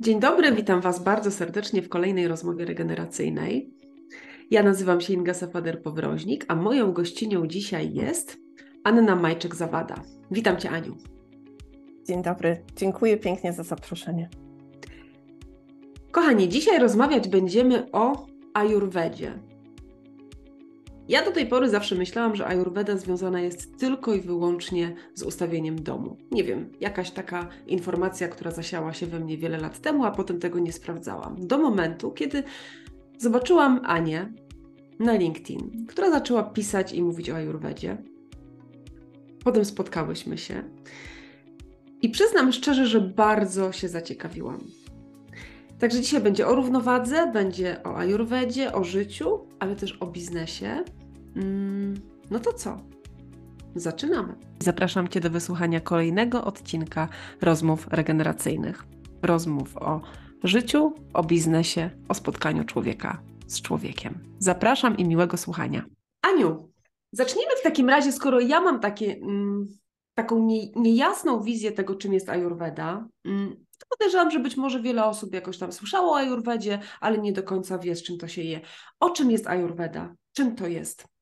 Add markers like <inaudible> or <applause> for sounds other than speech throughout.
Dzień dobry, witam Was bardzo serdecznie w kolejnej rozmowie regeneracyjnej. Ja nazywam się Inga Safader-Powroźnik, a moją gościnią dzisiaj jest Anna Majczyk-Zawada. Witam Cię, Aniu. Dzień dobry, dziękuję pięknie za zaproszenie. Kochani, dzisiaj rozmawiać będziemy o ajurwedzie. Ja do tej pory zawsze myślałam, że ajurweda związana jest tylko i wyłącznie z ustawieniem domu. Nie wiem, jakaś taka informacja, która zasiała się we mnie wiele lat temu, a potem tego nie sprawdzałam. Do momentu, kiedy zobaczyłam Anię na LinkedIn, która zaczęła pisać i mówić o ajurwedzie. Potem spotkałyśmy się. I przyznam szczerze, że bardzo się zaciekawiłam. Także dzisiaj będzie o równowadze, będzie o ajurwedzie, o życiu, ale też o biznesie. Mm, no to co? Zaczynamy. Zapraszam Cię do wysłuchania kolejnego odcinka rozmów regeneracyjnych. Rozmów o życiu, o biznesie, o spotkaniu człowieka z człowiekiem. Zapraszam i miłego słuchania. Aniu, zacznijmy w takim razie, skoro ja mam takie, mm, taką nie, niejasną wizję tego, czym jest Ayurveda, mm, to podejrzewam, że być może wiele osób jakoś tam słyszało o Ayurvedzie, ale nie do końca wie, z czym to się je. O czym jest Ayurveda? Czym to jest?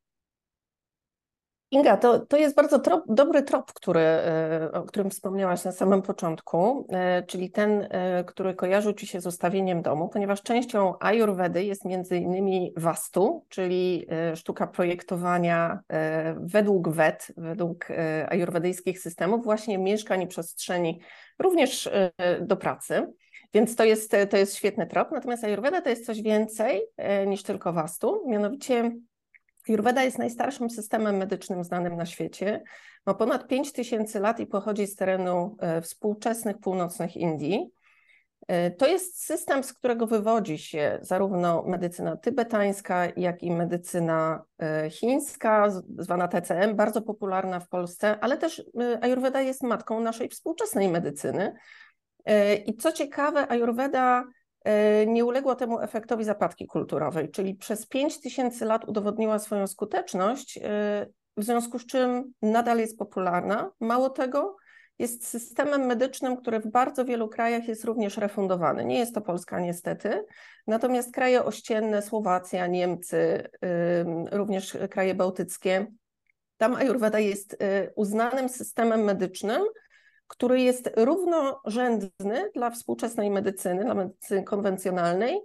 Inga, to, to jest bardzo trop, dobry trop, który, e, o którym wspomniałaś na samym początku, e, czyli ten, e, który kojarzył Ci się z ustawieniem domu, ponieważ częścią Ayurvedy jest między innymi Vastu, czyli sztuka projektowania według Ved, według ajurwedyjskich systemów, właśnie mieszkań i przestrzeni, również do pracy. Więc to jest, to jest świetny trop. Natomiast Ayurveda to jest coś więcej niż tylko Vastu, mianowicie Ayurveda jest najstarszym systemem medycznym znanym na świecie. Ma ponad 5000 lat i pochodzi z terenu e, współczesnych północnych Indii. E, to jest system, z którego wywodzi się zarówno medycyna tybetańska, jak i medycyna e, chińska, zwana TCM, bardzo popularna w Polsce, ale też Ayurveda jest matką naszej współczesnej medycyny. I co ciekawe, Ayurveda nie uległa temu efektowi zapadki kulturowej, czyli przez 5000 lat udowodniła swoją skuteczność, e, w związku z czym nadal jest popularna. Mało tego, jest systemem medycznym, który w bardzo wielu krajach jest również refundowany. Nie jest to Polska niestety, natomiast kraje ościenne, Słowacja, Niemcy, również kraje bałtyckie, tam Ayurveda jest e, uznanym systemem medycznym, który jest równorzędny dla współczesnej medycyny, dla medycyny konwencjonalnej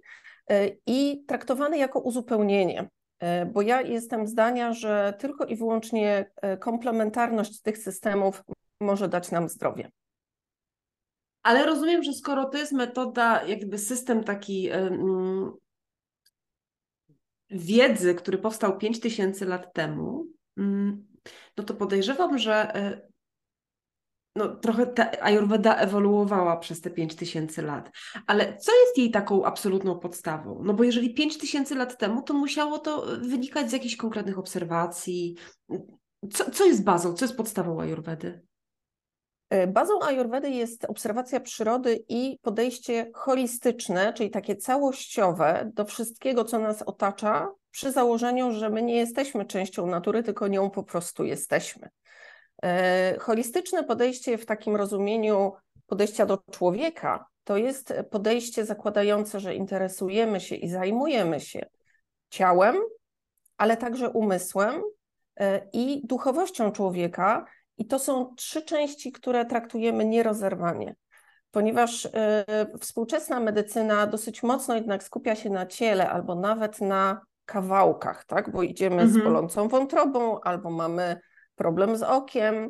e, i traktowany jako uzupełnienie. E, bo ja jestem zdania, że tylko i wyłącznie e, komplementarność tych systemów może dać nam zdrowie. Ale rozumiem, że skoro to jest metoda, jakby system taki wiedzy, który powstał 5000 lat temu, um, no to podejrzewam, że no, trochę ta Ayurveda ewoluowała przez te 5000 lat. Ale co jest jej taką absolutną podstawą? No bo jeżeli 5000 lat temu, to musiało to wynikać z jakichś konkretnych obserwacji. Co, co jest bazą, co jest podstawą Ayurvedy? E, bazą Ayurvedy jest obserwacja przyrody i podejście holistyczne, czyli takie całościowe do wszystkiego, co nas otacza, przy założeniu, że my nie jesteśmy częścią natury, tylko nią po prostu jesteśmy. E, holistyczne podejście w takim rozumieniu podejścia do człowieka to jest podejście zakładające, że interesujemy się i zajmujemy się ciałem, ale także umysłem e, i duchowością człowieka. I to są trzy części, które traktujemy nierozerwanie ponieważ e, współczesna medycyna dosyć mocno jednak skupia się na ciele albo nawet na kawałkach, tak? bo idziemy mhm. z bolącą wątrobą albo mamy problem z okiem.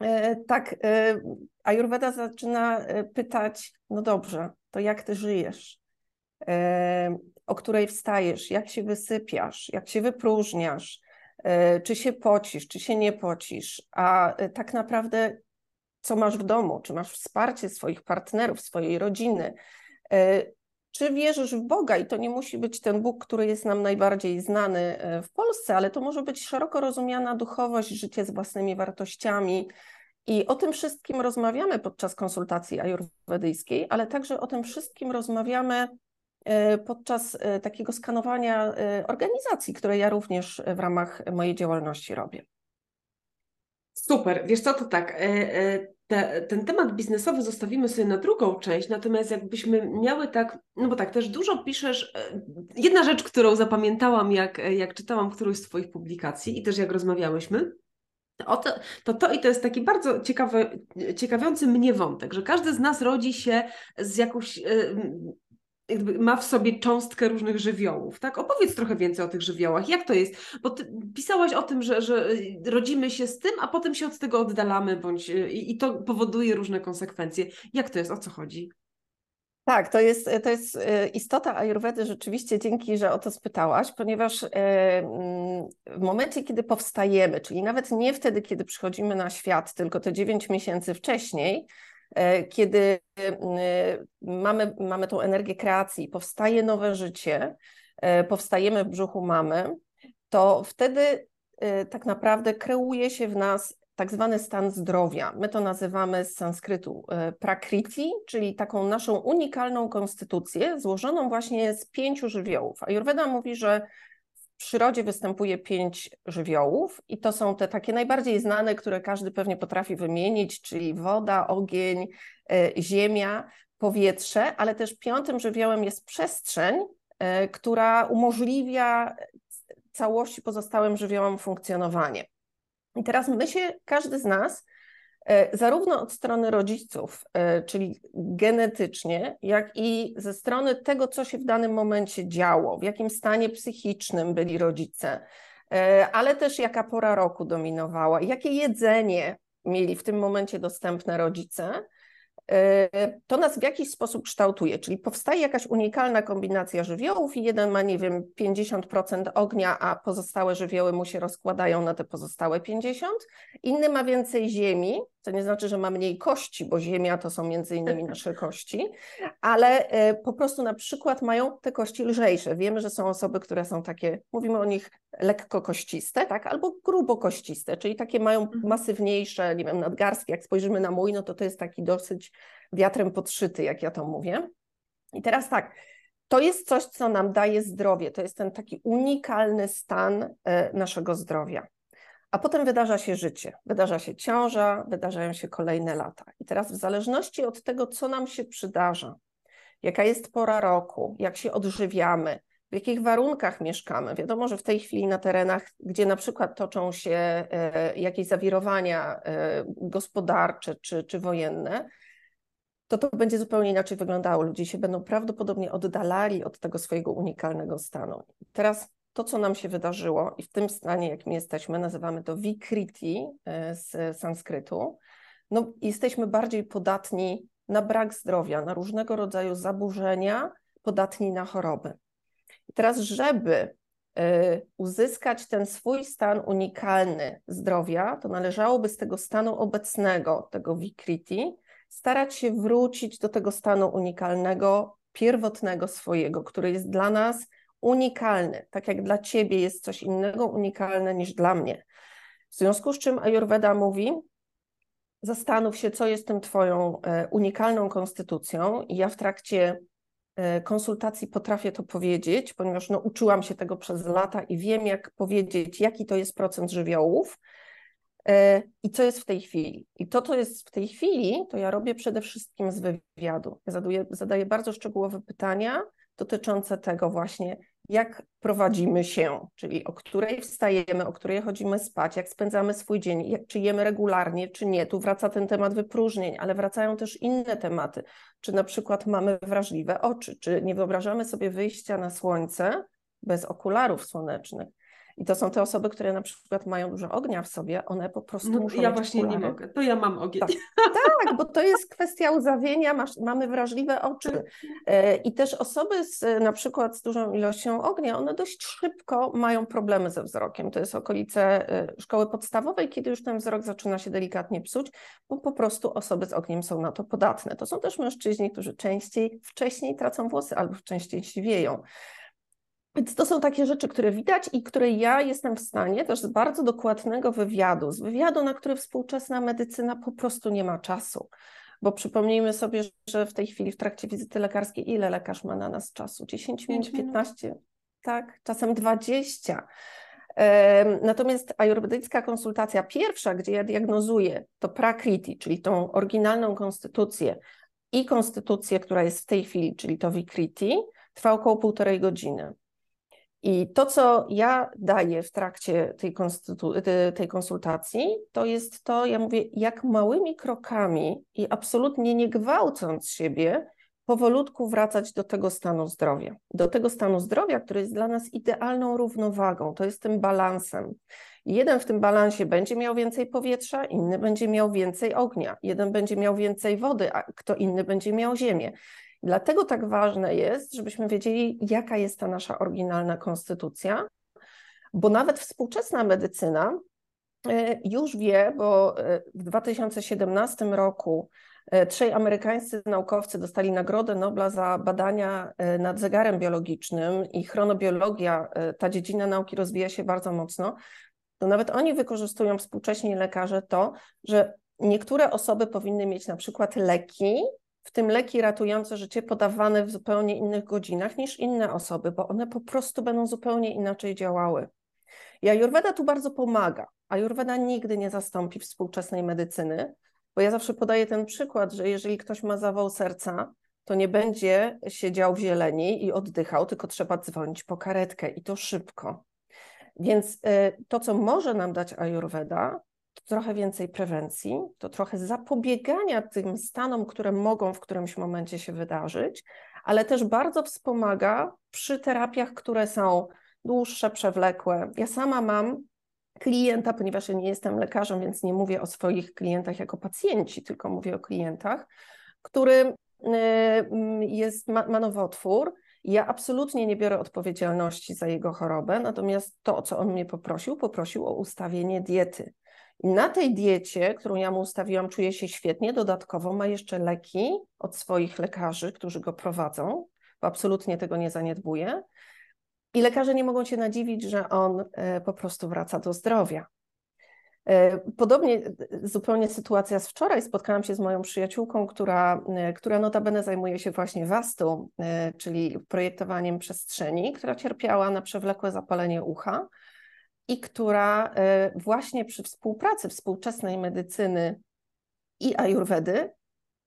E, tak, e, Ayurveda zaczyna e, pytać, no dobrze, to jak ty żyjesz? O której wstajesz? Jak się wysypiasz? Jak się wypróżniasz? Czy się pocisz, czy się nie pocisz? A tak naprawdę co masz w domu? Czy masz wsparcie swoich partnerów, swojej rodziny? Czy wierzysz w Boga i to nie musi być ten Bóg, który jest nam najbardziej znany e, w Polsce, ale to może być szeroko rozumiana duchowość, życie z własnymi wartościami. I o tym wszystkim rozmawiamy podczas konsultacji ajurwedyjskiej, ale także o tym wszystkim rozmawiamy e, podczas e, takiego skanowania organizacji, które ja również w ramach mojej działalności robię. Super. Wiesz co, to tak, te, ten temat biznesowy zostawimy sobie na drugą część, natomiast jakbyśmy miały tak, no bo tak, też dużo piszesz. E, jedna rzecz, którą zapamiętałam, jak, jak czytałam którąś z Twoich publikacji i też jak rozmawiałyśmy, to, to to i to jest taki bardzo ciekawy, ciekawiący mnie wątek, że każdy z nas rodzi się z jakąś jakby ma w sobie cząstkę różnych żywiołów, tak? Opowiedz trochę więcej o tych żywiołach. Jak to jest? Bo ty pisałaś o tym, że, że rodzimy się z tym, a potem się od tego oddalamy, bądź i, i to powoduje różne konsekwencje. Jak to jest? O co chodzi? Tak, to jest, to jest e, istota Ayurvedy rzeczywiście, dzięki, że o to spytałaś, ponieważ e, mm, w momencie, kiedy powstajemy, czyli nawet nie wtedy, kiedy przychodzimy na świat, tylko te 9 miesięcy wcześniej, kiedy e, mamy, mamy tą energię kreacji, powstaje nowe życie, e, powstajemy w brzuchu mamy, to wtedy tak naprawdę kreuje się w nas tak zwany stan zdrowia. My to nazywamy z sanskrytu prakriti, czyli taką naszą unikalną konstytucję złożoną właśnie z pięciu żywiołów. Ayurveda mówi, że w przyrodzie występuje pięć żywiołów i to są te takie najbardziej znane, które każdy pewnie potrafi wymienić, czyli woda, ogień, e, ziemia, powietrze, ale też piątym żywiołem jest przestrzeń, e, która umożliwia całości pozostałym żywiołom funkcjonowanie. I teraz my się, każdy z nas zarówno od strony rodziców, e, czyli genetycznie, jak i ze strony tego, co się w danym momencie działo, w jakim stanie psychicznym byli rodzice, e, ale też jaka pora roku dominowała, jakie jedzenie mieli w tym momencie dostępne rodzice, E, to nas w jakiś sposób kształtuje, czyli powstaje jakaś unikalna kombinacja żywiołów i jeden ma, nie wiem, 50% ognia, a pozostałe żywioły mu się rozkładają na te pozostałe 50%. Inny ma więcej ziemi, co nie znaczy, że ma mniej kości, bo ziemia to są między innymi <laughs> nasze kości, ale e, po prostu na przykład mają te kości lżejsze. Wiemy, że są osoby, które są takie, mówimy o nich lekko kościste, tak, albo grubo kościste, czyli takie mają mhm. masywniejsze, nie wiem, nadgarstki. Jak spojrzymy na mój, no to to jest taki dosyć wiatrem podszyty, jak ja to mówię. I teraz tak, to jest coś, co nam daje zdrowie, to jest ten taki unikalny stan e, naszego zdrowia. A potem wydarza się życie, wydarza się ciąża, wydarzają się kolejne lata. I teraz, w zależności od tego, co nam się przydarza, jaka jest pora roku, jak się odżywiamy, w jakich warunkach mieszkamy. Wiadomo, że w tej chwili na terenach, gdzie na przykład toczą się e, jakieś zawirowania e, gospodarcze czy, czy wojenne, to to będzie zupełnie inaczej wyglądało. Ludzie się będą prawdopodobnie oddalali od tego swojego unikalnego stanu. Teraz to, co nam się wydarzyło i w tym stanie, jakim jesteśmy, nazywamy to vikriti e, z sanskrytu, no, jesteśmy bardziej podatni na brak zdrowia, na różnego rodzaju zaburzenia, podatni na choroby. I teraz, żeby y, uzyskać ten swój stan unikalny zdrowia, to należałoby z tego stanu obecnego, tego Vikriti, starać się wrócić do tego stanu unikalnego, pierwotnego swojego, który jest dla nas unikalny, tak jak dla ciebie jest coś innego unikalne niż dla mnie. W związku z czym Ayurveda mówi, zastanów się, co jest tym twoją e, unikalną konstytucją i ja w trakcie E, konsultacji potrafię to powiedzieć, ponieważ no, uczyłam się tego przez lata i wiem, jak powiedzieć, jaki to jest procent żywiołów e, i co jest w tej chwili. I to, co jest w tej chwili, to ja robię przede wszystkim z wywiadu. Ja zadaję, zadaję bardzo szczegółowe pytania dotyczące tego właśnie, jak prowadzimy się, czyli o której wstajemy, o której chodzimy spać, jak spędzamy swój dzień, jak, czy jemy regularnie, czy nie. Tu wraca ten temat wypróżnień, ale wracają też inne tematy. Czy na przykład mamy wrażliwe oczy, czy nie wyobrażamy sobie wyjścia na słońce bez okularów słonecznych. I to są te osoby, które na przykład mają dużo ognia w sobie, one po prostu no, muszą Ja właśnie okulary. nie mogę, to ja mam ogień. Tak, tak bo to jest kwestia uzawienia, masz, mamy wrażliwe oczy. E, I też osoby z, na przykład z dużą ilością ognia, one dość szybko mają problemy ze wzrokiem. To jest okolice e, szkoły podstawowej, kiedy już ten wzrok zaczyna się delikatnie psuć, bo po prostu osoby z ogniem są na to podatne. To są też mężczyźni, którzy częściej, wcześniej tracą włosy albo częściej siwieją. Więc to są takie rzeczy, które widać i które ja jestem w stanie też z bardzo dokładnego wywiadu, z wywiadu, na który współczesna medycyna po prostu nie ma czasu. Bo przypomnijmy sobie, że w tej chwili w trakcie wizyty lekarskiej ile lekarz ma na nas czasu? 10 minut, 15, tak, czasem 20. Natomiast ajurwedyjska konsultacja pierwsza, gdzie ja diagnozuję to prakriti, czyli tą oryginalną konstytucję i konstytucję, która jest w tej chwili, czyli to vikriti, trwa około półtorej godziny. I to, co ja daję w trakcie tej, tej, konsultacji, to jest to, ja mówię, jak małymi krokami i absolutnie nie gwałcąc siebie, powolutku wracać do tego stanu zdrowia. Do tego stanu zdrowia, który jest dla nas idealną równowagą, to jest tym balansem. Jeden w tym balansie będzie miał więcej powietrza, inny będzie miał więcej ognia, jeden będzie miał więcej wody, a kto inny będzie miał ziemię. Dlatego tak ważne jest, żebyśmy wiedzieli, jaka jest ta nasza oryginalna konstytucja, bo nawet współczesna medycyna e, już wie, bo e, w 2017 roku e, trzej amerykańscy naukowcy dostali Nagrodę Nobla za badania nad zegarem biologicznym i chronobiologia, ta dziedzina nauki rozwija się bardzo mocno, to nawet oni wykorzystują współcześni lekarze to, że niektóre osoby powinny mieć na przykład leki, w tym leki ratujące życie podawane w zupełnie innych godzinach niż inne osoby, bo one po prostu będą zupełnie inaczej działały. I Ayurveda tu bardzo pomaga. Ayurveda nigdy nie zastąpi współczesnej medycyny, bo ja zawsze podaję ten przykład, że jeżeli ktoś ma zawał serca, to nie będzie siedział w zieleni i oddychał, tylko trzeba dzwonić po karetkę i to szybko. Więc y, to, co może nam dać Ayurveda, trochę więcej prewencji, to trochę zapobiegania tym stanom, które mogą w którymś momencie się wydarzyć, ale też bardzo wspomaga przy terapiach, które są dłuższe, przewlekłe. Ja sama mam klienta, ponieważ ja nie jestem lekarzem, więc nie mówię o swoich klientach jako pacjenci, tylko mówię o klientach, który y, mm, jest, ma, ma nowotwór. Ja absolutnie nie biorę odpowiedzialności za jego chorobę, natomiast to, o co on mnie poprosił, poprosił o ustawienie diety. I na tej diecie, którą ja mu ustawiłam, czuje się świetnie. Dodatkowo ma jeszcze leki od swoich lekarzy, którzy go prowadzą, bo absolutnie tego nie zaniedbuje. I lekarze nie mogą się nadziwić, że on e, po prostu wraca do zdrowia. E, podobnie e, zupełnie sytuacja z wczoraj. Spotkałam się z moją przyjaciółką, która, która notabene zajmuje się właśnie wastu, czyli projektowaniem przestrzeni, która cierpiała na przewlekłe zapalenie ucha i która e, właśnie przy współpracy współczesnej medycyny i ajurwedy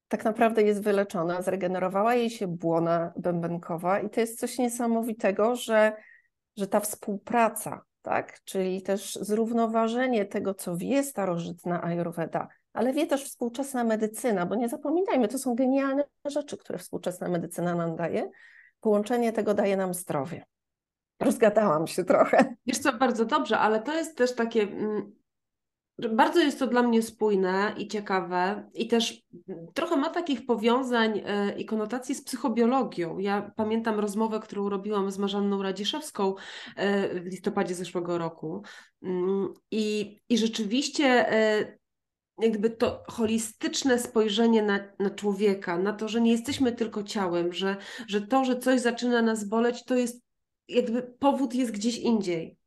tak naprawdę jest wyleczona, zregenerowała jej się błona bębenkowa i to jest coś niesamowitego, że, że ta współpraca, tak, czyli też zrównoważenie tego, co wie starożytna ajurweda, ale wie też współczesna medycyna, bo nie zapominajmy, to są genialne rzeczy, które współczesna medycyna nam daje. Połączenie tego daje nam zdrowie. Rozgadałam się trochę. Wiesz co, bardzo dobrze, ale to jest też takie. Mm, bardzo jest to dla mnie spójne i ciekawe, i też trochę ma takich powiązań e, i konotacji z psychobiologią. Ja pamiętam rozmowę, którą robiłam z Marzanną Radziszewską e, w listopadzie zeszłego roku. Mm, I, i rzeczywiście e, jakby to holistyczne spojrzenie na, na człowieka, na to, że nie jesteśmy tylko ciałem, że, że to, że coś zaczyna nas boleć, to jest jakby powód jest gdzieś indziej.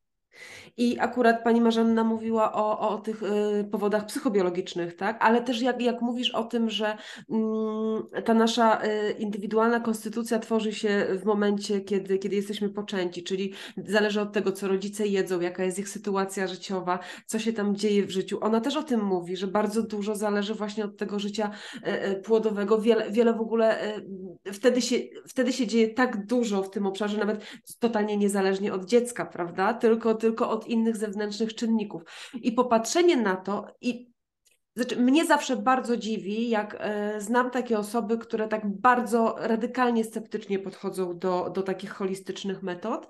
I akurat pani Marzanna mówiła o, o tych y, powodach psychobiologicznych, tak? Ale też jak, jak mówisz o tym, że y, ta nasza y, indywidualna konstytucja tworzy się w momencie, kiedy, kiedy jesteśmy poczęci, czyli zależy od tego, co rodzice jedzą, jaka jest ich sytuacja życiowa, co się tam dzieje w życiu. Ona też o tym mówi, że bardzo dużo zależy właśnie od tego życia y, płodowego. Wiele, wiele w ogóle wtedy, się, wtedy się dzieje tak dużo w tym obszarze, nawet totalnie niezależnie od dziecka, prawda? Tylko, tylko od innych zewnętrznych czynników. I popatrzenie na to i znaczy, mnie zawsze bardzo dziwi, jak e, znam takie osoby, które tak bardzo radykalnie sceptycznie podchodzą do, do takich holistycznych metod.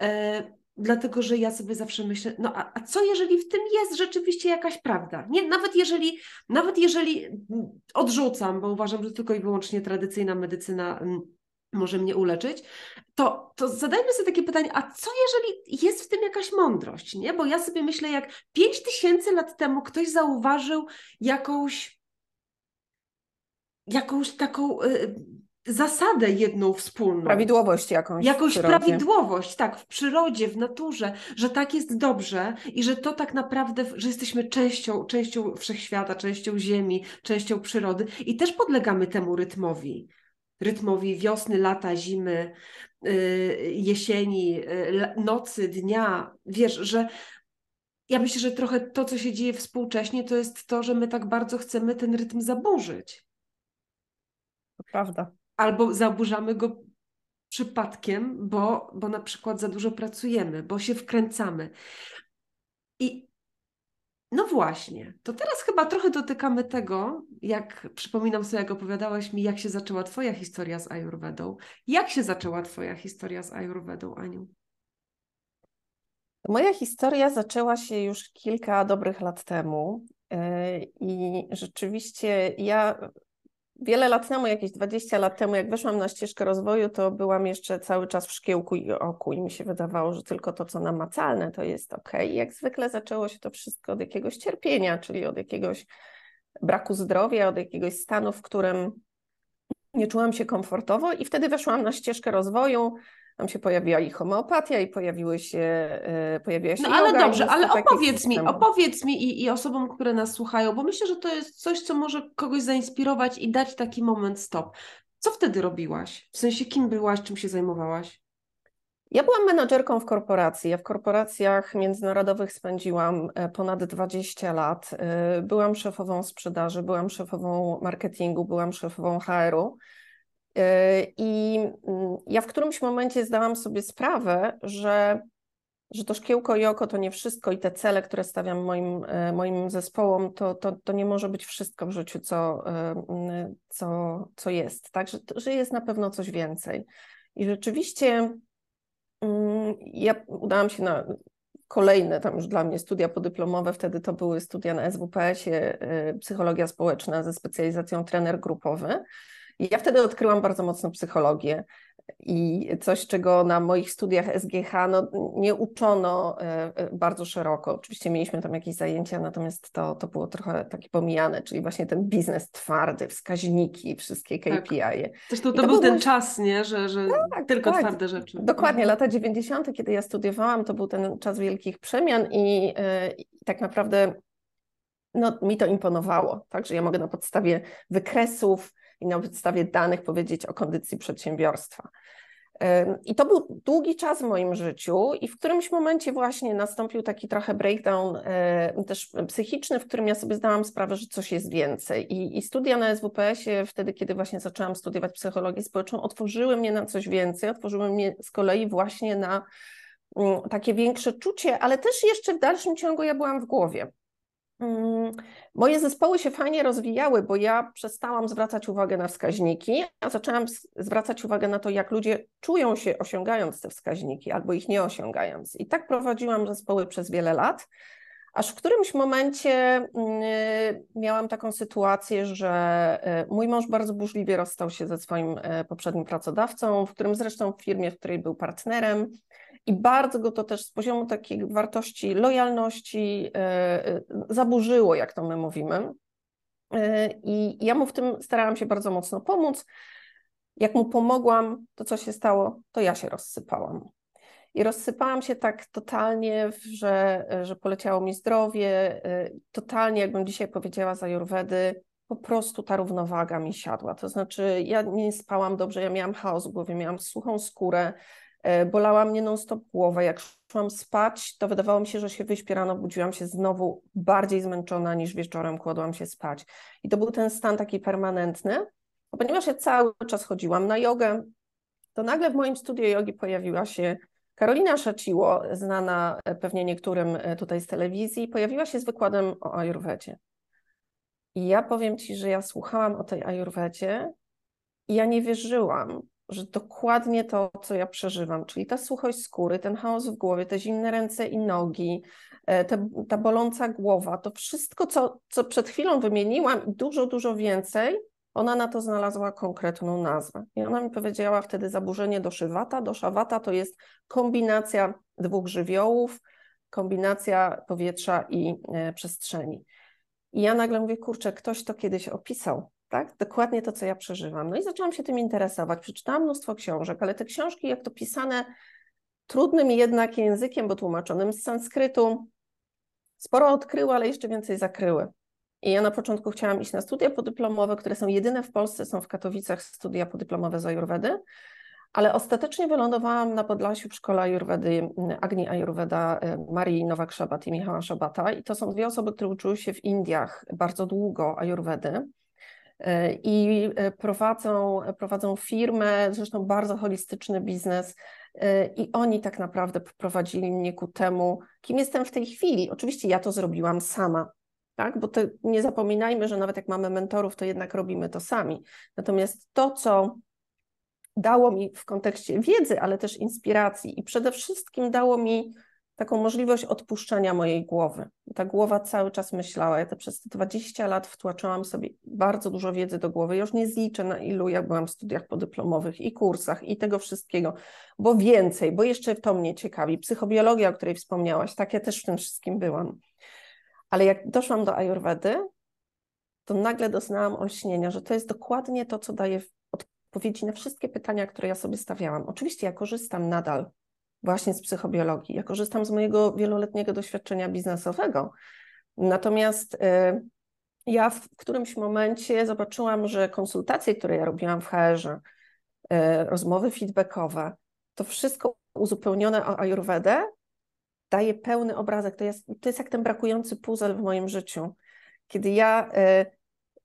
E, dlatego, że ja sobie zawsze myślę, no a, a, co jeżeli w tym jest rzeczywiście jakaś prawda? Nie, nawet jeżeli, nawet jeżeli odrzucam, bo uważam, że tylko i wyłącznie tradycyjna medycyna może mnie uleczyć, to, to zadajmy sobie takie pytanie, a co jeżeli jest w tym jakaś mądrość, nie? Bo ja sobie myślę, jak 5 tysięcy lat temu ktoś zauważył jakąś jakąś taką y, zasadę jedną wspólną. Prawidłowość jakąś. Jakąś prawidłowość, tak, w przyrodzie, w naturze, że tak jest dobrze i że to tak naprawdę, że jesteśmy częścią, częścią wszechświata, częścią ziemi, częścią przyrody i też podlegamy temu rytmowi rytmowi wiosny, lata, zimy, y, jesieni, y, nocy, dnia. Wiesz, że ja myślę, że trochę to, co się dzieje współcześnie, to jest to, że my tak bardzo chcemy ten rytm zaburzyć. To prawda. Albo zaburzamy go przypadkiem, bo, bo na przykład za dużo pracujemy, bo się wkręcamy. I no właśnie, to teraz chyba trochę dotykamy tego, jak przypominam sobie, jak opowiadałaś mi, jak się zaczęła Twoja historia z Ayurvedą. Jak się zaczęła Twoja historia z Ayurvedą, Aniu? Moja historia zaczęła się już kilka dobrych lat temu. Y, I rzeczywiście ja wiele lat temu, jakieś 20 lat temu, jak weszłam na ścieżkę rozwoju, to byłam jeszcze cały czas w szkiełku i oku i mi się wydawało, że tylko to, co namacalne, to jest ok. I jak zwykle zaczęło się to wszystko od jakiegoś cierpienia, czyli od jakiegoś braku zdrowia, od jakiegoś stanu, w którym nie czułam się komfortowo i wtedy weszłam na ścieżkę rozwoju, tam się pojawiła i homeopatia, i pojawiły się, e, pojawiła się No ale dobrze, ale opowiedz mi, opowiedz mi i, i osobom, które nas słuchają, bo myślę, że to jest coś, co może kogoś zainspirować i dać taki moment stop. Co wtedy robiłaś? W sensie, kim byłaś, czym się zajmowałaś? Ja byłam menadżerką w korporacji. Ja w korporacjach międzynarodowych spędziłam e, ponad 20 lat. E, byłam szefową sprzedaży, byłam szefową marketingu, byłam szefową HR-u. Yy, I mm, ja w którymś momencie zdałam sobie sprawę, że, że to szkiełko i oko to nie wszystko i te cele, które stawiam moim, e, moim zespołom, to, to, to nie może być wszystko w życiu, co, e, mm, co, co jest. Tak, że, jest na pewno coś więcej. I rzeczywiście ja udałam się na kolejne tam już dla mnie studia podyplomowe, wtedy to były studia na SWPS-ie, e, psychologia społeczna ze specjalizacją trener grupowy. I ja wtedy odkryłam bardzo mocno psychologię i coś, czego na moich studiach SGH no, nie uczono e, e, bardzo szeroko. Oczywiście mieliśmy tam jakieś zajęcia, natomiast to, to było trochę takie pomijane, czyli właśnie ten biznes twardy, wskaźniki, wszystkie KPI. Tak. Zresztą to, to, był ten czas, nie? że, że tak, tylko tak. twarde rzeczy. Dokładnie, mhm. lata 90., kiedy ja studiowałam, to był ten czas wielkich przemian i, e, i tak naprawdę no, mi to imponowało, tak, że ja mogę na podstawie wykresów, i na podstawie danych powiedzieć o kondycji przedsiębiorstwa. I to był długi czas w moim życiu, i w którymś momencie właśnie nastąpił taki trochę breakdown też psychiczny, w którym ja sobie zdałam sprawę, że coś jest więcej. I, i studia na SWPS-ie, wtedy, kiedy właśnie zaczęłam studiować psychologię społeczną, otworzyły mnie na coś więcej, otworzyły mnie z kolei właśnie na takie większe czucie, ale też jeszcze w dalszym ciągu ja byłam w głowie. Mm, moje zespoły się fajnie rozwijały, bo ja przestałam zwracać uwagę na wskaźniki, a zaczęłam zwracać uwagę na to, jak ludzie czują się osiągając te wskaźniki albo ich nie osiągając. I tak prowadziłam zespoły przez wiele lat, aż w którymś momencie mm, miałam taką sytuację, że e, mój mąż bardzo burzliwie rozstał się ze swoim e, poprzednim pracodawcą, w którym zresztą w firmie, w której był partnerem. I bardzo go to też z poziomu takiej wartości lojalności e, e, zaburzyło, jak to my mówimy. E, I ja mu w tym starałam się bardzo mocno pomóc. Jak mu pomogłam, to co się stało, to ja się rozsypałam. I rozsypałam się tak totalnie, że, że poleciało mi zdrowie, totalnie, jakbym dzisiaj powiedziała z Ajurwedy, po prostu ta równowaga mi siadła. To znaczy, ja nie spałam dobrze, ja miałam chaos w głowie, miałam suchą skórę, bolała mnie non-stop głowa. Jak szłam spać, to wydawało mi się, że się wyśpię rano, budziłam się znowu bardziej zmęczona niż wieczorem kładłam się spać. I to był ten stan taki permanentny. Ponieważ ja cały czas chodziłam na jogę, to nagle w moim studiu jogi pojawiła się Karolina Szaciło, znana e, pewnie niektórym e, tutaj z telewizji, pojawiła się z wykładem o ajurwedzie. I ja powiem Ci, że ja słuchałam o tej ajurwedzie i ja nie wierzyłam, że dokładnie to, co ja przeżywam, czyli ta suchość skóry, ten chaos w głowie, te zimne ręce i nogi, e, te, ta boląca głowa, to wszystko, co, co przed chwilą wymieniłam i dużo, dużo więcej, ona na to znalazła konkretną nazwę. I ona mi powiedziała wtedy zaburzenie doszywata. Doszawata to jest kombinacja dwóch żywiołów, kombinacja powietrza i e, przestrzeni. I ja nagle mówię, kurczę, ktoś to kiedyś opisał tak? Dokładnie to, co ja przeżywam. No i zaczęłam się tym interesować. Przeczytałam mnóstwo książek, ale te książki, jak to pisane trudnym jednak językiem, bo tłumaczonym z sanskrytu, sporo odkryły, ale jeszcze więcej zakryły. I ja na początku chciałam iść na studia podyplomowe, które są jedyne w Polsce, są w Katowicach studia podyplomowe z Ajurwedy, ale ostatecznie wylądowałam na Podlasiu w szkole Ajurwedy Agni Ajurweda, e, Marii Nowak-Szabat i Michała Szabata. I to są dwie osoby, które uczyły się w Indiach bardzo długo Ajurwedy i e, prowadzą, prowadzą firmę, zresztą bardzo holistyczny biznes i oni tak naprawdę prowadzili mnie ku temu, kim jestem w tej chwili. Oczywiście ja to zrobiłam sama, tak? Bo nie zapominajmy, że nawet jak mamy mentorów, to jednak robimy to sami. Natomiast to, co dało mi w kontekście wiedzy, ale też inspiracji i przede wszystkim dało mi taką możliwość odpuszczania mojej głowy. Ta głowa cały czas myślała. Ja te przez 20 lat wtłaczałam sobie bardzo dużo wiedzy do głowy. Już nie zliczę na ilu ja byłam w studiach podyplomowych i kursach i tego wszystkiego, bo więcej, bo jeszcze to mnie ciekawi. Psychobiologia, o której wspomniałaś, tak, ja też w tym wszystkim byłam. Ale jak doszłam do Ayurvedy, to nagle doznałam olśnienia, że to jest dokładnie to, co daje odpowiedzi na wszystkie pytania, które ja sobie stawiałam. Oczywiście ja korzystam nadal właśnie z psychobiologii, ja korzystam z mojego wieloletniego doświadczenia biznesowego. Natomiast y, ja w którymś momencie zobaczyłam, że konsultacje, które ja robiłam w HR-ze, y, rozmowy feedbackowe, to wszystko uzupełnione o Ayurvedę daje pełny obrazek. To jest, to jest jak ten brakujący puzzle w moim życiu. Kiedy ja y,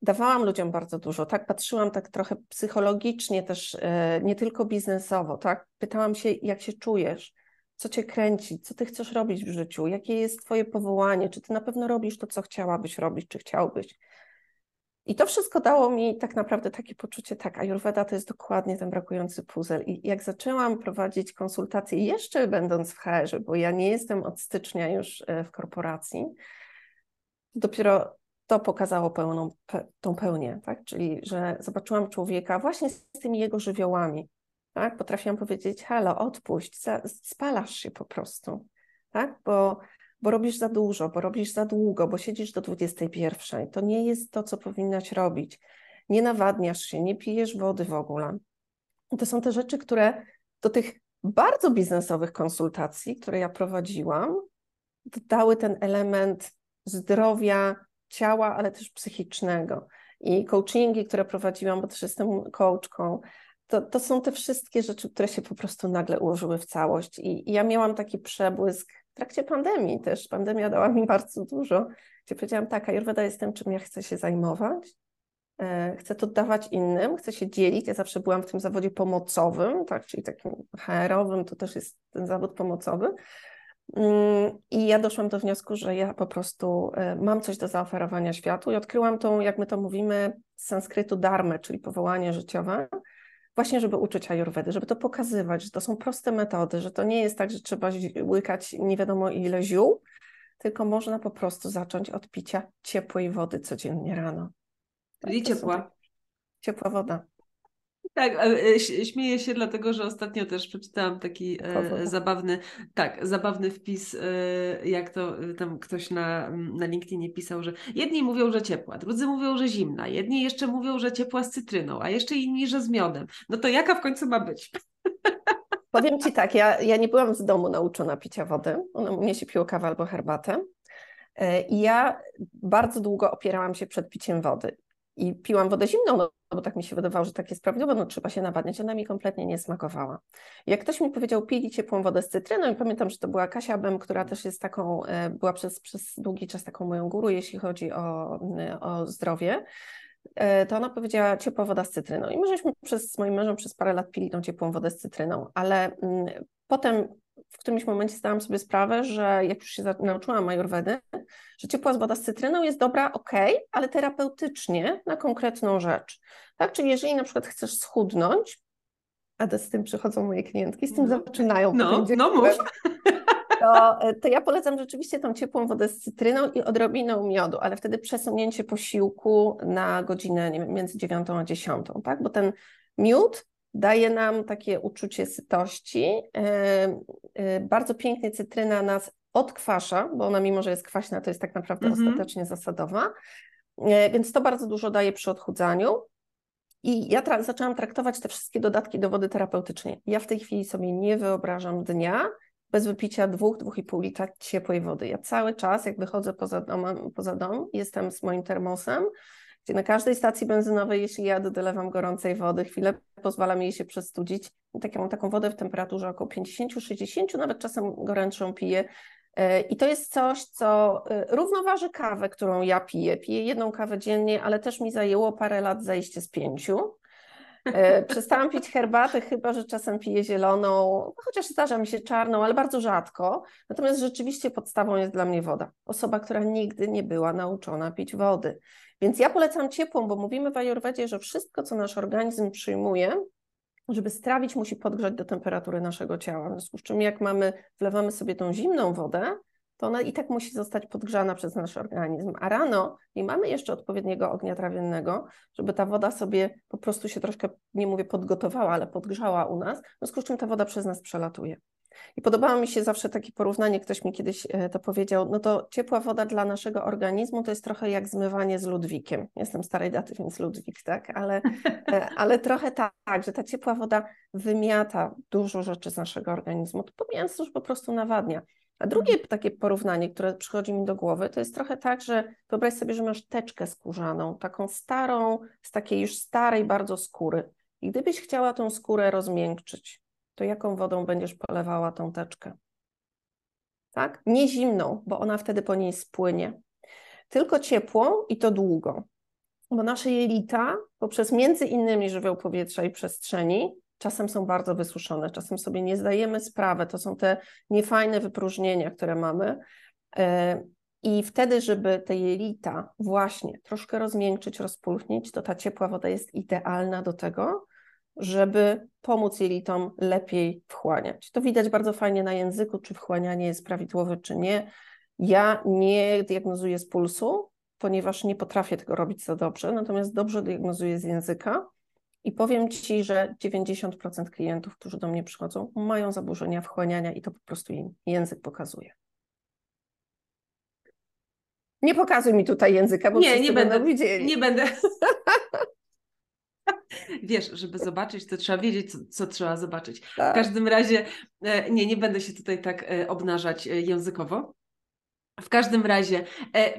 dawałam ludziom bardzo dużo, tak? Patrzyłam tak trochę psychologicznie też, e, nie tylko biznesowo, tak? Pytałam się, jak się czujesz, co cię kręci, co ty chcesz robić w życiu, jakie jest twoje powołanie, czy ty na pewno robisz to, co chciałabyś robić, czy chciałbyś. I to wszystko dało mi tak naprawdę takie poczucie, tak, Ayurveda to jest dokładnie ten brakujący puzzle. I jak zaczęłam prowadzić konsultacje, jeszcze będąc w HR, bo ja nie jestem od stycznia już e, w korporacji, dopiero to pokazało pełną, pe, tą pełnię, tak? czyli że zobaczyłam człowieka właśnie z tymi jego żywiołami. Tak? Potrafiłam powiedzieć, halo, odpuść, za, spalasz się po prostu, tak? bo, bo robisz za dużo, bo robisz za długo, bo siedzisz do 21. To nie jest to, co powinnaś robić. Nie nawadniasz się, nie pijesz wody w ogóle. To są te rzeczy, które do tych bardzo biznesowych konsultacji, które ja prowadziłam, dodały ten element zdrowia, ciała, ale też psychicznego. I coachingi, które prowadziłam, bo też jestem coachką, to, to są te wszystkie rzeczy, które się po prostu nagle ułożyły w całość. I, I, ja miałam taki przebłysk w trakcie pandemii też. Pandemia dała mi bardzo dużo, gdzie powiedziałam, tak, Ayurveda jest tym, czym ja chcę się zajmować. E, chcę to dawać innym, chcę się dzielić. Ja zawsze byłam w tym zawodzie pomocowym, tak, czyli takim HR-owym, to też jest ten zawód pomocowy, I ja doszłam do wniosku, że ja po prostu e, mam coś do zaoferowania światu i odkryłam tą, jak my to mówimy, z sanskrytu dharmę, czyli powołanie życiowe, właśnie żeby uczyć ajurwedy, żeby to pokazywać, że to są proste metody, że to nie jest tak, że trzeba łykać nie wiadomo ile ziół, tylko można po prostu zacząć od picia ciepłej wody codziennie rano. Czyli tak, ciepła. Ciepła woda. Tak, e, śmieję się dlatego, że ostatnio też przeczytałam taki e, zabawny, tak, zabawny wpis, e, jak to tam ktoś na, na LinkedInie pisał, że jedni mówią, że ciepła, drudzy mówią, że zimna, jedni jeszcze mówią, że ciepła z cytryną, a jeszcze inni, że z miodem. No to jaka w końcu ma być? <laughs> Powiem Ci tak, ja, ja nie byłam z domu nauczona picia wody, u mnie się piło kawę albo herbatę. I ja bardzo długo opierałam się przed piciem wody i piłam wodę zimną, no bo tak mi się wydawało, że tak jest prawidłowo, no trzeba się nawadniać, ona mi kompletnie nie smakowała. Jak ktoś mi powiedział, pij ciepłą wodę z cytryną i pamiętam, że to była Kasia Bem, która też jest taką, e, była przez, przez długi czas taką moją guru, jeśli chodzi o, o zdrowie, e, to ona powiedziała ciepła woda z cytryną. I my żeśmy przez, z moim mężem przez parę lat pili tą ciepłą wodę z cytryną, ale mm, potem w którymś momencie zdałam sobie sprawę, że jak już się nauczyłam ajurwedy, że ciepła woda z cytryną jest dobra, ok, ale terapeutycznie na konkretną rzecz. Tak, czyli jeżeli na przykład chcesz schudnąć, a z tym przychodzą moje klientki, z tym no. zaczynają. No, no mów. To, to ja polecam rzeczywiście tą ciepłą wodę z cytryną i odrobiną miodu, ale wtedy przesunięcie posiłku na godzinę wiem, między 9 a 10, tak? Bo ten miód daje nam takie uczucie sytości. E, e, bardzo pięknie cytryna nas odkwasza, bo ona mimo, że jest kwaśna, to jest tak naprawdę -hmm. ostatecznie zasadowa, e, więc to bardzo dużo daje przy odchudzaniu. I ja tra zaczęłam traktować te wszystkie dodatki do wody terapeutycznej. Ja w tej chwili sobie nie wyobrażam dnia, bez wypicia dwóch, dwóch i pół litra ciepłej wody. Ja cały czas, jak wychodzę poza dom, poza dom, jestem z moim termosem, na każdej stacji benzynowej, jeśli jadę, dolewam gorącej wody, chwilę pozwala mi jej się przestudzić. I tak, ja mam taką wodę w temperaturze około 50-60, nawet czasem goręczą piję. E, I to jest coś, co e, równoważy kawę, którą ja piję. Piję jedną kawę dziennie, ale też mi zajęło parę lat zejście z pięciu. E, przestałam pić herbatę, chyba że czasem piję zieloną, chociaż zdarza mi się czarną, ale bardzo rzadko. Natomiast rzeczywiście podstawą jest dla mnie woda. Osoba, która nigdy nie była nauczona pić wody. Więc ja polecam ciepłą, bo mówimy w Ajurwedzie, że wszystko, co nasz organizm przyjmuje, żeby strawić, musi podgrzać do temperatury naszego ciała. W związku z czym, jak mamy, wlewamy sobie tą zimną wodę, to ona i tak musi zostać podgrzana przez nasz organizm. A rano nie mamy jeszcze odpowiedniego ognia trawiennego, żeby ta woda sobie po prostu się troszkę, nie mówię podgotowała, ale podgrzała u nas, w związku z czym ta woda przez nas przelatuje. I podobało mi się zawsze takie porównanie, ktoś mi kiedyś e, to powiedział, no to ciepła woda dla naszego organizmu to jest trochę jak zmywanie z Ludwikiem. Jestem starej daty, więc Ludwik, tak? Ale, e, <laughs> ale trochę tak, że ta ciepła woda wymiata dużo rzeczy z naszego organizmu, to pomijając że po prostu nawadnia. A drugie takie porównanie, które przychodzi mi do głowy, to jest trochę tak, że wyobraź sobie, że masz teczkę skórzaną, taką starą, z takiej już starej bardzo skóry. I gdybyś chciała tą skórę rozmiękczyć, to jaką wodą będziesz polewała tą teczkę? Tak? Nie zimną, bo ona wtedy po niej spłynie, tylko ciepłą i to długo. Bo nasze jelita, poprzez między innymi żywioł powietrza i przestrzeni, czasem są bardzo wysuszone, czasem sobie nie zdajemy sprawy. To są te niefajne wypróżnienia, które mamy. E, I wtedy, żeby te jelita właśnie troszkę rozmiękczyć, rozpulchnić, to ta ciepła woda jest idealna do tego, żeby pomóc jelitom lepiej wchłaniać. To widać bardzo fajnie na języku, czy wchłanianie jest prawidłowe, czy nie. Ja nie diagnozuję z pulsu, ponieważ nie potrafię tego robić za dobrze, natomiast dobrze diagnozuję z języka i powiem Ci, że 90% klientów, którzy do mnie przychodzą, mają zaburzenia wchłaniania i to po prostu im język pokazuje. Nie pokazuj mi tutaj języka, bo nie, nie będę widzieli. Nie będę. <laughs> Wiesz, żeby zobaczyć, to trzeba wiedzieć, co, co trzeba zobaczyć. Tak. W każdym razie, e, nie, nie będę się tutaj tak e, obnażać e, językowo. W każdym razie,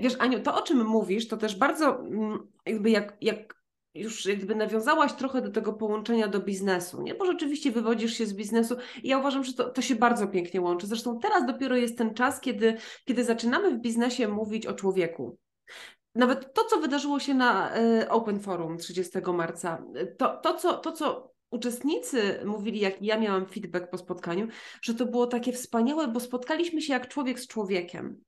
wiesz, Aniu, to o czym mówisz, to też bardzo mm, jakby jak, jak już jakby nawiązałaś trochę do tego połączenia do biznesu, nie? Bo rzeczywiście wywodzisz się z biznesu i ja uważam, że to, to się bardzo pięknie łączy. Zresztą teraz dopiero jest ten czas, kiedy, kiedy zaczynamy w biznesie mówić o człowieku. Nawet to, co wydarzyło się na y, Open Forum 30 marca, to, to, co, to, co uczestnicy mówili, jak ja miałam feedback po spotkaniu, że to było takie wspaniałe, bo spotkaliśmy się jak człowiek z człowiekiem.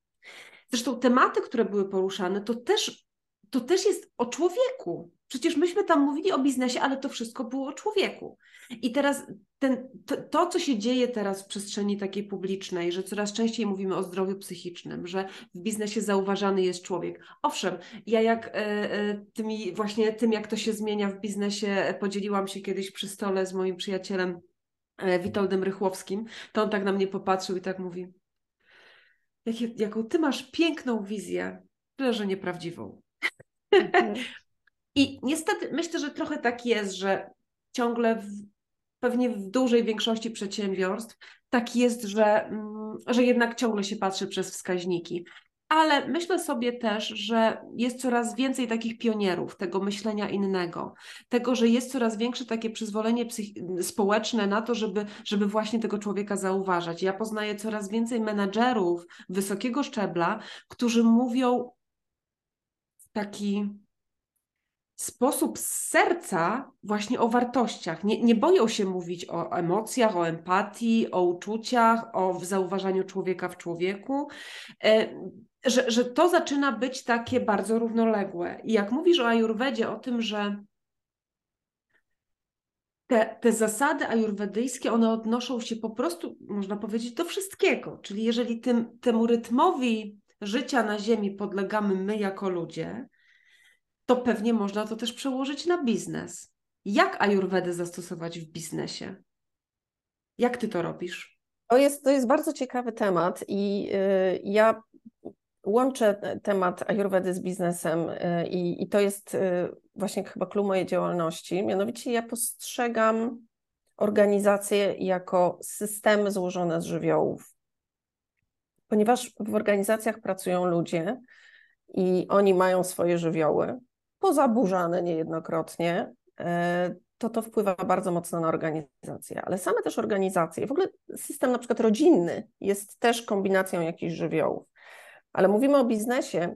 Zresztą tematy, które były poruszane, to też, to też jest o człowieku. Przecież myśmy tam mówili o biznesie, ale to wszystko było o człowieku. I teraz ten, to, to, co się dzieje teraz w przestrzeni takiej publicznej, że coraz częściej mówimy o zdrowiu psychicznym, że w biznesie zauważany jest człowiek. Owszem, ja jak e, e, tymi, właśnie tym, jak to się zmienia w biznesie, podzieliłam się kiedyś przy stole z moim przyjacielem e, Witoldem Rychłowskim, to on tak na mnie popatrzył i tak mówi, jaką ty masz piękną wizję, tyle że nieprawdziwą. <laughs> I niestety myślę, że trochę tak jest, że ciągle w, pewnie w dużej większości przedsiębiorstw tak jest, że, mm, że jednak ciągle się patrzy przez wskaźniki. Ale myślę sobie też, że jest coraz więcej takich pionierów tego myślenia innego, tego, że jest coraz większe takie przyzwolenie społeczne na to, żeby, żeby właśnie tego człowieka zauważać. Ja poznaję coraz więcej menadżerów wysokiego szczebla, którzy mówią taki sposób z serca właśnie o wartościach. Nie, nie boją się mówić o emocjach, o empatii, o uczuciach, o zauważaniu człowieka w człowieku. E, że, że to zaczyna być takie bardzo równoległe. I jak mówisz o ajurwedzie, o tym, że te, te zasady ajurwedyjskie, one odnoszą się po prostu, można powiedzieć, do wszystkiego. Czyli jeżeli tym, temu rytmowi życia na Ziemi podlegamy my jako ludzie, to pewnie można to też przełożyć na biznes. Jak ajurwedę zastosować w biznesie? Jak ty to robisz? To jest, to jest bardzo ciekawy temat i yy, ja łączę temat ajurwedy z biznesem yy, i to jest yy, właśnie chyba klucz mojej działalności. Mianowicie ja postrzegam organizację jako systemy złożone z żywiołów. ponieważ w organizacjach pracują ludzie i oni mają swoje żywioły, pozaburzane niejednokrotnie, e, to to wpływa bardzo mocno na organizację, ale same też organizacje, w ogóle system na przykład rodzinny jest też kombinacją jakichś żywiołów. Ale mówimy o biznesie,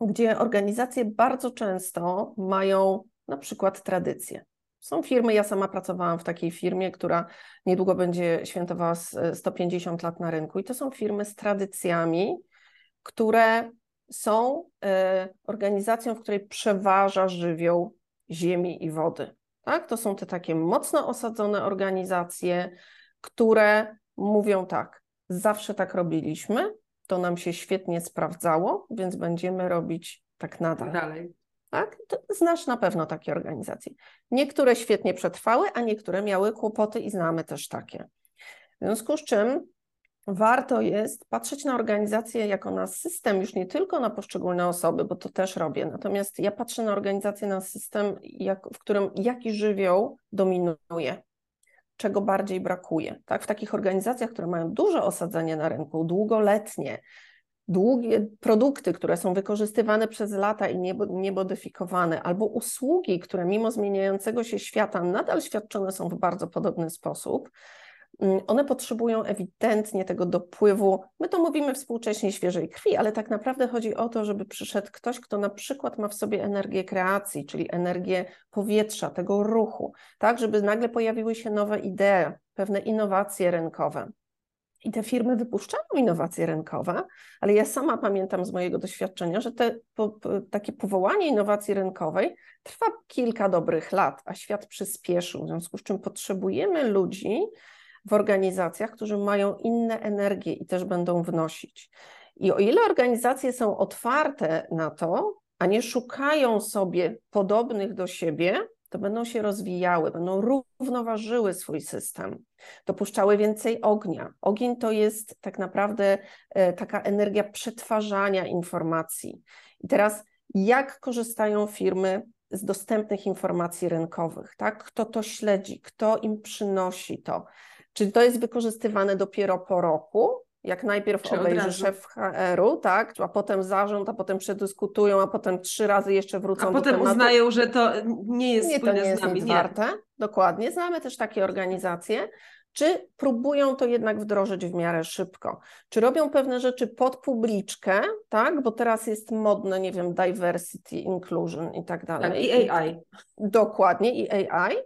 gdzie organizacje bardzo często mają na przykład tradycje. Są firmy, ja sama pracowałam w takiej firmie, która niedługo będzie świętowała 150 lat na rynku, i to są firmy z tradycjami, które są e, organizacją, w której przeważa żywioł ziemi i wody. Tak? To są te takie mocno osadzone organizacje, które mówią tak, zawsze tak robiliśmy, to nam się świetnie sprawdzało, więc będziemy robić tak nadal. Dalej. Tak? Znasz na pewno takie organizacje. Niektóre świetnie przetrwały, a niektóre miały kłopoty i znamy też takie. W związku z czym warto jest patrzeć na organizację jako na system, już nie tylko na poszczególne osoby, bo to też robię. Natomiast ja patrzę na organizację, na system, jak, w którym jaki żywioł dominuje, czego bardziej brakuje. Tak? W takich organizacjach, które mają duże osadzenie na rynku, długoletnie, długie produkty, które są wykorzystywane przez lata i niebodyfikowane, albo usługi, które mimo zmieniającego się świata nadal świadczone są w bardzo podobny sposób, one potrzebują ewidentnie tego dopływu. My to mówimy współcześnie świeżej krwi, ale tak naprawdę chodzi o to, żeby przyszedł ktoś, kto na przykład ma w sobie energię kreacji, czyli energię powietrza, tego ruchu, tak, żeby nagle pojawiły się nowe idee, pewne innowacje rynkowe. I te firmy wypuszczają innowacje rynkowe, ale ja sama pamiętam z mojego doświadczenia, że te, po, takie powołanie innowacji rynkowej trwa kilka dobrych lat, a świat przyspieszył, w związku z czym potrzebujemy ludzi w organizacjach, którzy mają inne energie i też będą wnosić. I o ile organizacje są otwarte na to, a nie szukają sobie podobnych do siebie, to będą się rozwijały, będą równoważyły swój system, dopuszczały więcej ognia. Ogień to jest tak naprawdę e, taka energia przetwarzania informacji. I teraz, jak korzystają firmy z dostępnych informacji rynkowych? Tak? Kto to śledzi, kto im przynosi to? Czy to jest wykorzystywane dopiero po roku, jak najpierw Czy obejrzy szef HR-u, tak, a potem zarząd, a potem przedyskutują, a potem trzy razy jeszcze wrócą a do potem tematu. uznają, że to nie jest nie, to nie jest nami, nic warte. Dokładnie, znamy też takie organizacje. Czy próbują to jednak wdrożyć w miarę szybko? Czy robią pewne rzeczy pod publiczkę, tak? Bo teraz jest modne, nie wiem, diversity, inclusion i tak dalej. Tak, i AI. Dokładnie, i AI.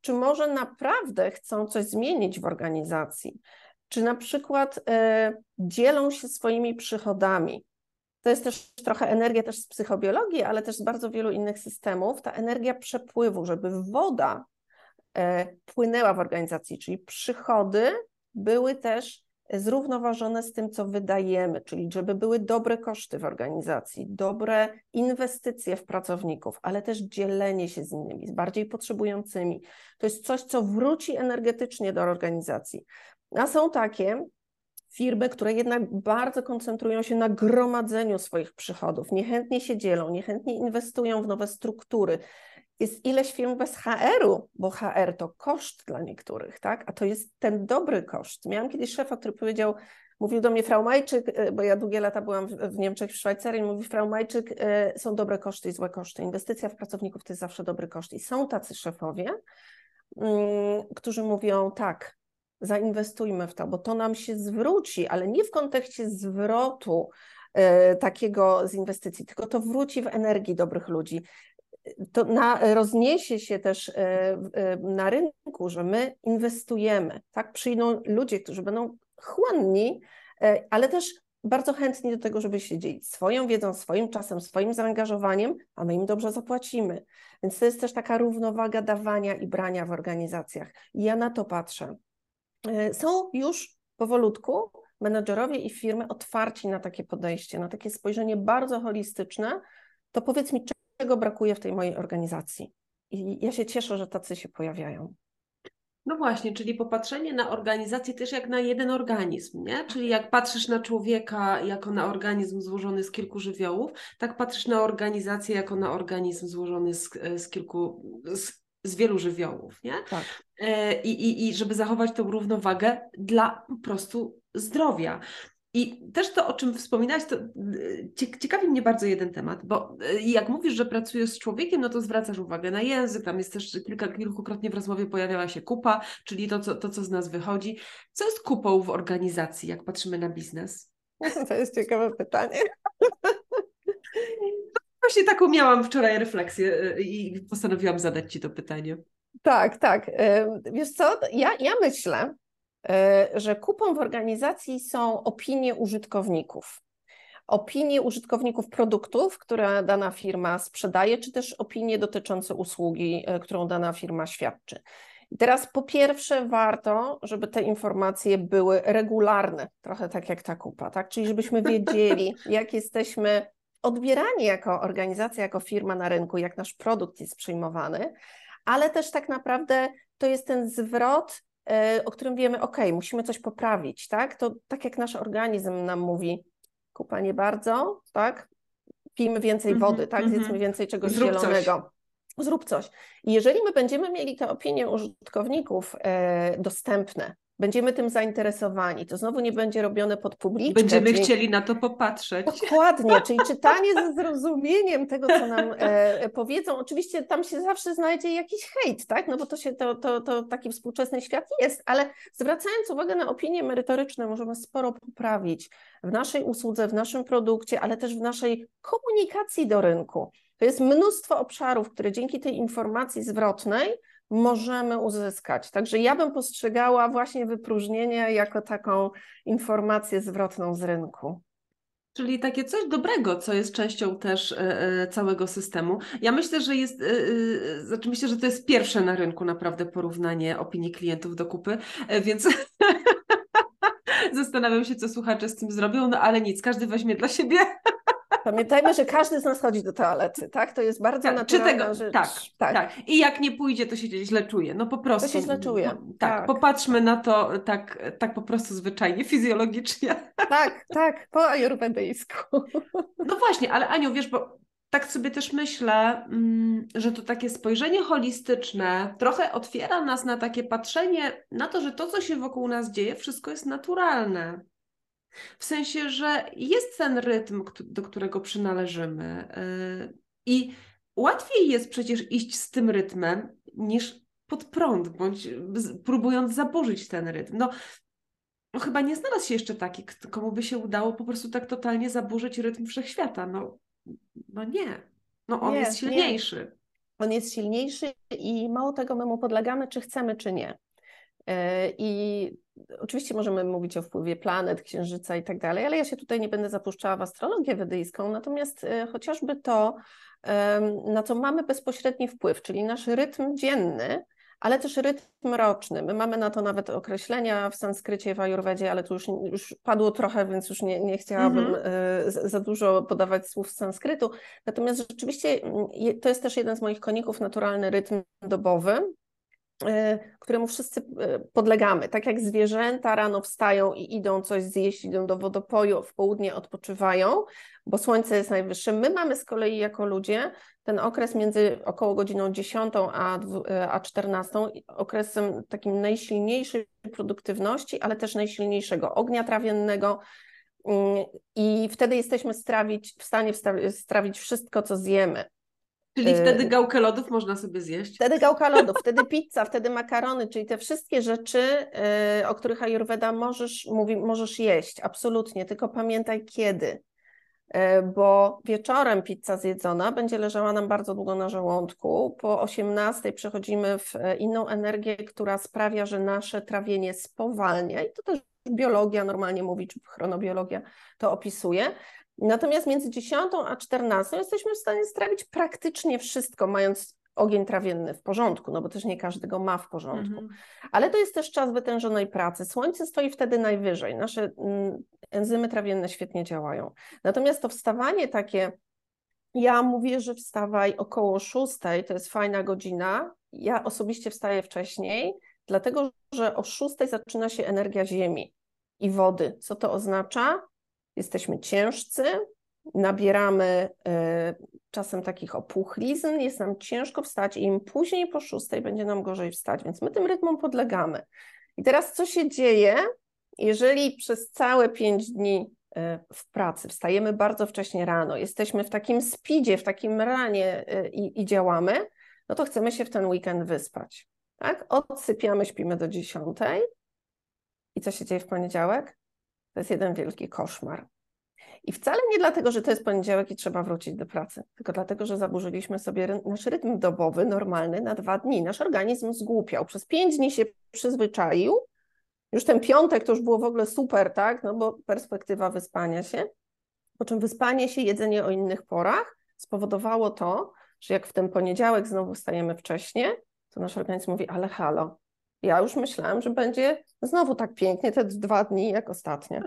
Czy może naprawdę chcą coś zmienić w organizacji? czy na przykład y, dzielą się swoimi przychodami. To jest też trochę energia też z psychobiologii, ale też z bardzo wielu innych systemów. Ta energia przepływu, żeby woda y, płynęła w organizacji, czyli przychody były też zrównoważone z tym, co wydajemy, czyli żeby były dobre koszty w organizacji, dobre inwestycje w pracowników, ale też dzielenie się z innymi, z bardziej potrzebującymi. To jest coś, co wróci energetycznie do organizacji. A są takie firmy, które jednak bardzo koncentrują się na gromadzeniu swoich przychodów, niechętnie się dzielą, niechętnie inwestują w nowe struktury. Jest ileś firm bez HR-u, bo HR to koszt dla niektórych, tak? A to jest ten dobry koszt. Miałam kiedyś szefa, który powiedział, mówił do mnie Frau Majczyk, e, bo ja długie lata byłam w Niemczech, w Szwajcarii, mówi Frau Majczyk, e, są dobre koszty i złe koszty. Inwestycja w pracowników to jest zawsze dobry koszt. I są tacy szefowie, mm, którzy mówią tak, zainwestujmy w to, bo to nam się zwróci, ale nie w kontekście zwrotu e, takiego z inwestycji, tylko to wróci w energii dobrych ludzi. To na, rozniesie się też e, e, na rynku, że my inwestujemy, tak? Przyjdą ludzie, którzy będą chłonni, ale też bardzo chętni do tego, żeby się dzielić swoją wiedzą, swoim czasem, swoim zaangażowaniem, a my im dobrze zapłacimy. Więc to jest też taka równowaga dawania i brania w organizacjach. I ja na to patrzę. E, są już powolutku menedżerowie i firmy otwarci na takie podejście, na takie spojrzenie bardzo holistyczne, to powiedz mi, czego brakuje w tej mojej organizacji. I ja się cieszę, że tacy się pojawiają. No właśnie, czyli popatrzenie na organizację też jak na jeden organizm, nie? Czyli jak patrzysz na człowieka jako na organizm złożony z kilku żywiołów, tak patrzysz na organizację jako na organizm złożony z, z kilku, z, z wielu żywiołów, nie? Tak. E, I, i, I żeby zachować tą równowagę dla po prostu zdrowia. I też to, o czym wspominałaś, to ciekawi mnie bardzo jeden temat, bo jak mówisz, że pracujesz z człowiekiem, no to zwracasz uwagę na język, tam jest też kilka, kilkukrotnie w rozmowie pojawiała się kupa, czyli to co, to, co z nas wychodzi. Co jest kupą w organizacji, jak patrzymy na biznes? <laughs> To jest ciekawe pytanie. <laughs> Właśnie taką miałam wczoraj refleksję i postanowiłam zadać Ci to pytanie. Tak, tak. Wiesz co, ja, ja myślę, że kupą w organizacji są opinie użytkowników. Opinie użytkowników produktów, które dana firma sprzedaje, czy też opinie dotyczące usługi, którą dana firma świadczy. I teraz po pierwsze warto, żeby te informacje były regularne, trochę tak jak ta kupa, tak? Czyli żebyśmy wiedzieli, <laughs> jak jesteśmy odbierani jako organizacja, jako firma na rynku, jak nasz produkt jest przyjmowany, ale też tak naprawdę to jest ten zwrot, e, o którym wiemy, ok, musimy coś poprawić, tak? To tak jak nasz organizm nam mówi, kupa nie bardzo, tak? Pijmy więcej mm -hmm, wody, tak? Zjedzmy mm -hmm. więcej czegoś Zrób zielonego. Coś. Zrób coś. I jeżeli my będziemy mieli te opinie użytkowników e, dostępne, będziemy tym zainteresowani. To znowu nie będzie robione pod publiczkę. Będziemy czyli... chcieli na to popatrzeć. Dokładnie, <laughs> czyli czytanie ze zrozumieniem tego, co nam e, powiedzą. Oczywiście tam się zawsze znajdzie jakiś hejt, tak? No bo to, się, to, to, to taki współczesny świat jest, ale zwracając uwagę na opinie merytoryczne, możemy sporo poprawić w naszej usłudze, w naszym produkcie, ale też w naszej komunikacji do rynku. To jest mnóstwo obszarów, które dzięki tej informacji zwrotnej możemy uzyskać. Także ja bym postrzegała właśnie wypróżnienie jako taką informację zwrotną z rynku. Czyli takie coś dobrego, co jest częścią też e, e, całego systemu. Ja myślę, że jest, e, znaczy myślę, że to jest pierwsze na rynku naprawdę porównanie opinii klientów do kupy, więc <laughs> zastanawiam się, co słuchacze z tym zrobią, no ale nic, każdy weźmie dla siebie Pamiętajmy, że każdy z nas chodzi do toalety, tak? To jest bardzo tak, naturalna czy tego, rzecz. Tak, tak, tak. I jak nie pójdzie, to się źle czuje. No po prostu. To się źle czuje. No, tak, tak, popatrzmy na to tak, tak po prostu zwyczajnie, fizjologicznie. <laughs> Tak, tak, po ajurwedyjsku. No właśnie, ale Aniu, wiesz, bo tak sobie też myślę, mm, że to takie spojrzenie holistyczne trochę otwiera nas na takie patrzenie na to, że to, co się wokół nas dzieje, wszystko jest naturalne. W sensie, że jest ten rytm, do którego przynależymy. Y, I łatwiej jest przecież iść z tym rytmem niż pod prąd, bądź próbując zaburzyć ten rytm. No, no chyba nie znalazł się jeszcze taki, komu by się udało po prostu tak totalnie zaburzyć rytm wszechświata. No, no nie. No on nie, jest silniejszy. Nie. On jest silniejszy i mało tego my mu podlegamy, czy chcemy, czy nie. Y, I Oczywiście możemy mówić o wpływie planet, księżyca i tak dalej, ale ja się tutaj nie będę zapuszczała w astrologię wedyjską, natomiast e, chociażby to, na co mamy bezpośredni wpływ, czyli nasz rytm dzienny, ale też rytm roczny. My mamy na to nawet określenia w sanskrycie, w ajurwedzie, ale tu już, już padło trochę, więc już nie, nie chciałabym mm -hmm. za dużo podawać słów z sanskrytu. Natomiast rzeczywiście mm, to jest też jeden z moich koników, naturalny rytm dobowy, któremu wszyscy e, podlegamy. Tak jak zwierzęta rano wstają i idą coś zjeść, idą do wodopoju, w południe odpoczywają, bo słońce jest najwyższe. My mamy z kolei jako ludzie ten okres między około godziną 10 a, e, a 14 okresem takim najsilniejszej produktywności, ale też najsilniejszego ognia trawiennego, mm, i wtedy jesteśmy strawić, w stanie strawić wszystko, co zjemy. Czyli wtedy y, gałkę lodów można sobie zjeść? Wtedy gałka lodów, <laughs> wtedy pizza, wtedy makarony, czyli te wszystkie rzeczy, y, o których Ayurveda możesz, mówi, możesz jeść, absolutnie, tylko pamiętaj kiedy. Y, bo wieczorem pizza zjedzona będzie leżała nam bardzo długo na żołądku. Po 18 przechodzimy w inną energię, która sprawia, że nasze trawienie spowalnia i to też biologia normalnie mówi, czy chronobiologia to opisuje. Natomiast między 10 a 14 jesteśmy w stanie strawić praktycznie wszystko, mając ogień trawienny w porządku, no bo też nie każdy go ma w porządku. Mhm. Ale to jest też czas wytężonej pracy. Słońce stoi wtedy najwyżej. Nasze mm, enzymy trawienne świetnie działają. Natomiast to wstawanie takie, ja mówię, że wstawaj około 6, to jest fajna godzina. Ja osobiście wstaję wcześniej, dlatego że o 6 zaczyna się energia ziemi i wody. Co to oznacza? Jesteśmy ciężcy, nabieramy y, czasem takich opuchlizn, jest nam ciężko wstać i im później po szóstej będzie nam gorzej wstać, więc my tym rytmom podlegamy. I teraz co się dzieje, jeżeli przez całe pięć dni e, w pracy wstajemy bardzo wcześnie rano, jesteśmy w takim speedzie, w takim ranie e, i, i działamy, no to chcemy się w ten weekend wyspać. Tak? Odsypiamy, śpimy do dziesiątej. I co się dzieje w poniedziałek? To jest jeden wielki koszmar. I wcale nie dlatego, że to jest poniedziałek i trzeba wrócić do pracy, tylko dlatego, że zaburzyliśmy sobie nasz rytm dobowy, normalny, na dwa dni. Nasz organizm zgłupiał. Przez pięć dni się przyzwyczaił. Już ten piątek to już było w ogóle super, tak? No bo perspektywa wyspania się. Po czym wyspanie się, jedzenie o innych porach spowodowało to, że jak w ten poniedziałek znowu wstajemy wcześnie, to nasz organizm mówi, ale halo, ja już myślałam, że będzie znowu tak pięknie te dwa dni jak ostatnio.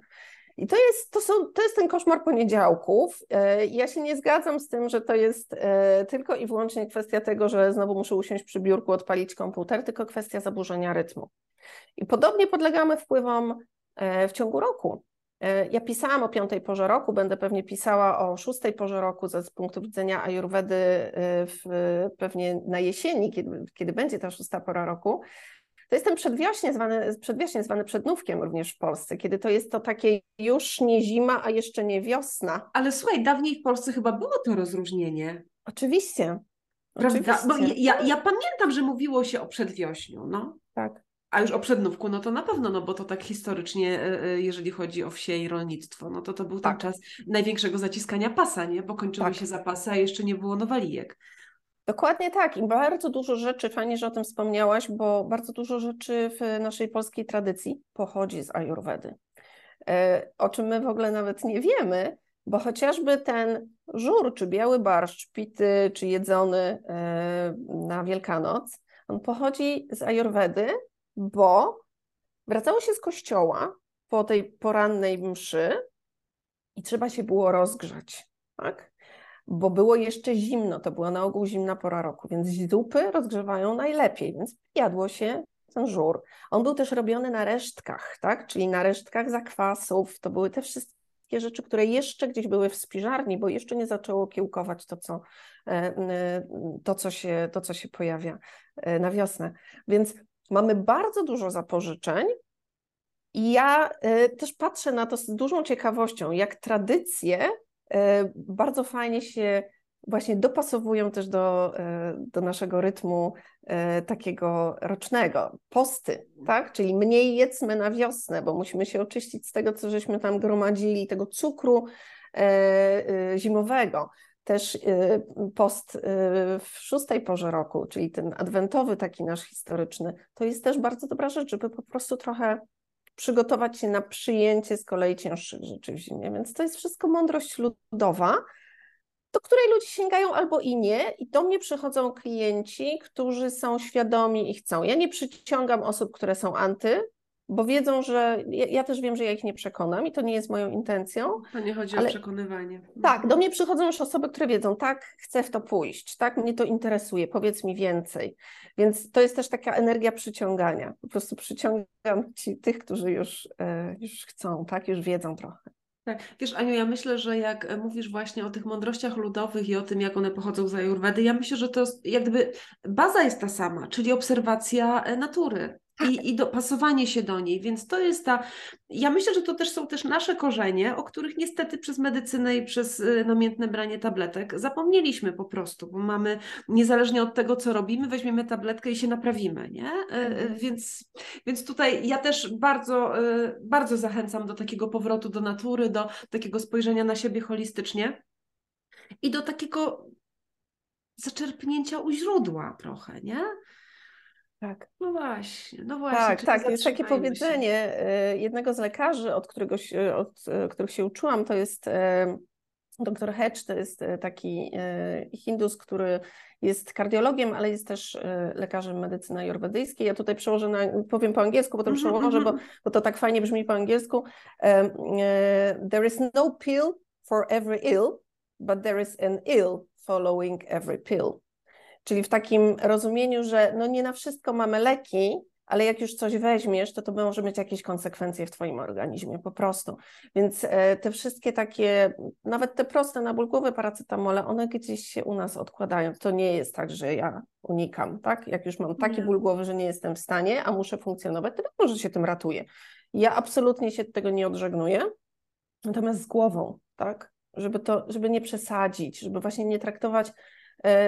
I to jest, to, są, to jest ten koszmar poniedziałków. E, ja się nie zgadzam z tym, że to jest e, tylko i wyłącznie kwestia tego, że znowu muszę usiąść przy biurku, odpalić komputer, tylko kwestia zaburzenia rytmu. I podobnie podlegamy wpływom e, w ciągu roku. Ja pisałam o piątej porze roku, będę pewnie pisała o szóstej porze roku z punktu widzenia ajurwedy w, pewnie na jesieni, kiedy, kiedy będzie ta szósta pora roku. To jest ten przedwiośnie zwany, przedwiośnie zwany przednówkiem również w Polsce, kiedy to jest to takie już nie zima, a jeszcze nie wiosna. Ale słuchaj, dawniej w Polsce chyba było to rozróżnienie. Oczywiście. Prawda? Oczywiście. Bo ja, ja pamiętam, że mówiło się o przedwiośniu, no. Tak. A już o przednówku, no to na pewno, no bo to tak historycznie, e, e, jeżeli chodzi o wsie i rolnictwo, no to to był tak. ten czas największego zaciskania pasa, nie? Bo kończyły tak. się zapasy, a jeszcze nie było nowalijek. Dokładnie tak i bardzo dużo rzeczy, fajnie, że o tym wspomniałaś, bo bardzo dużo rzeczy w naszej polskiej tradycji pochodzi z ajurwedy, e, o czym my w ogóle nawet nie wiemy, bo chociażby ten żur, czy biały barszcz pity, czy jedzony e, na Wielkanoc, on pochodzi z ajurwedy, bo wracało się z kościoła po tej porannej mszy i trzeba się było rozgrzać, tak? Bo było jeszcze zimno, to była na ogół zimna pora roku, więc zupy rozgrzewają najlepiej, więc jadło się ten żur. On był też robiony na resztkach, tak? czyli na resztkach zakwasów, to były te wszystkie rzeczy, które jeszcze gdzieś były w spiżarni, bo jeszcze nie zaczęło kiełkować to, co, e, e, to, co, się, to, co się pojawia e, na wiosnę. Więc mamy bardzo dużo zapożyczeń, i ja też patrzę na to z dużą ciekawością, jak tradycje E, bardzo fajnie się właśnie dopasowują też do, e, do naszego rytmu e, takiego rocznego. Posty, tak? Czyli mniej jedzmy na wiosnę, bo musimy się oczyścić z tego, co żeśmy tam gromadzili, tego cukru zimowego. Też post w szóstej porze roku, czyli ten adwentowy taki nasz historyczny, to jest też bardzo dobra rzecz, żeby po prostu trochę przygotować się na przyjęcie z kolei cięższych rzeczy w zimie. Więc to jest wszystko mądrość ludowa, do której ludzie sięgają albo i nie. I do mnie przychodzą klienci, którzy są świadomi i chcą. Ja nie przyciągam osób, które są anty, bo wiedzą, że ja, ja, też wiem, że ja ich nie przekonam i to nie jest moją intencją. To nie chodzi ale... o przekonywanie. Tak, do mnie przychodzą już osoby, które wiedzą, tak, chcę w to pójść, tak, mnie to interesuje, powiedz mi więcej. Więc to jest też taka energia przyciągania. Po prostu przyciągam ci tych, którzy już, e, już chcą, tak, już wiedzą trochę. Tak, wiesz Aniu, ja myślę, że jak e, mówisz właśnie o tych mądrościach ludowych i o tym, jak one pochodzą z Ajurwedy, ja myślę, że to jest, jak gdyby baza jest ta sama, czyli obserwacja e, natury i, i dopasowanie się do niej. Więc to jest ta. Ja myślę, że to też są też nasze korzenie, o których niestety przez medycynę i przez y, namiętne branie tabletek zapomnieliśmy po prostu, bo mamy niezależnie od tego, co robimy, weźmiemy tabletkę i się naprawimy, nie? Y, y, mhm. Więc, więc tutaj ja też bardzo, bardzo zachęcam do takiego powrotu do natury, do takiego spojrzenia na siebie holistycznie i do takiego zaczerpnięcia u źródła trochę, nie? Tak. No właśnie, no właśnie. Tak, tak. Jest takie powiedzenie się. E, jednego z lekarzy, od, którego, od e, których się uczyłam, to jest e, dr Hedge, to jest taki hindus, który jest kardiologiem, ale jest też lekarzem medycyny ajurwedyjskiej. Ja tutaj przełożę, na, powiem po angielsku, potem mm -hmm, przełożę, bo, mhm. bo to tak fajnie brzmi po angielsku. There is no pill for every ill, but there is an ill following every pill. Czyli w takim rozumieniu, że no nie na wszystko mamy leki, ale jak już coś weźmiesz, to to może mieć jakieś konsekwencje w Twoim organizmie, po prostu. Więc e, te wszystkie takie, nawet te proste na ból głowy paracetamole, one gdzieś się u nas odkładają. To nie jest tak, że ja unikam, tak? Jak już mam taki nie. ból głowy, że nie jestem w stanie, a muszę funkcjonować, to może się tym ratuję. Ja absolutnie się tego nie odżegnuję, natomiast z głową, tak? Żeby to, żeby nie przesadzić, żeby właśnie nie traktować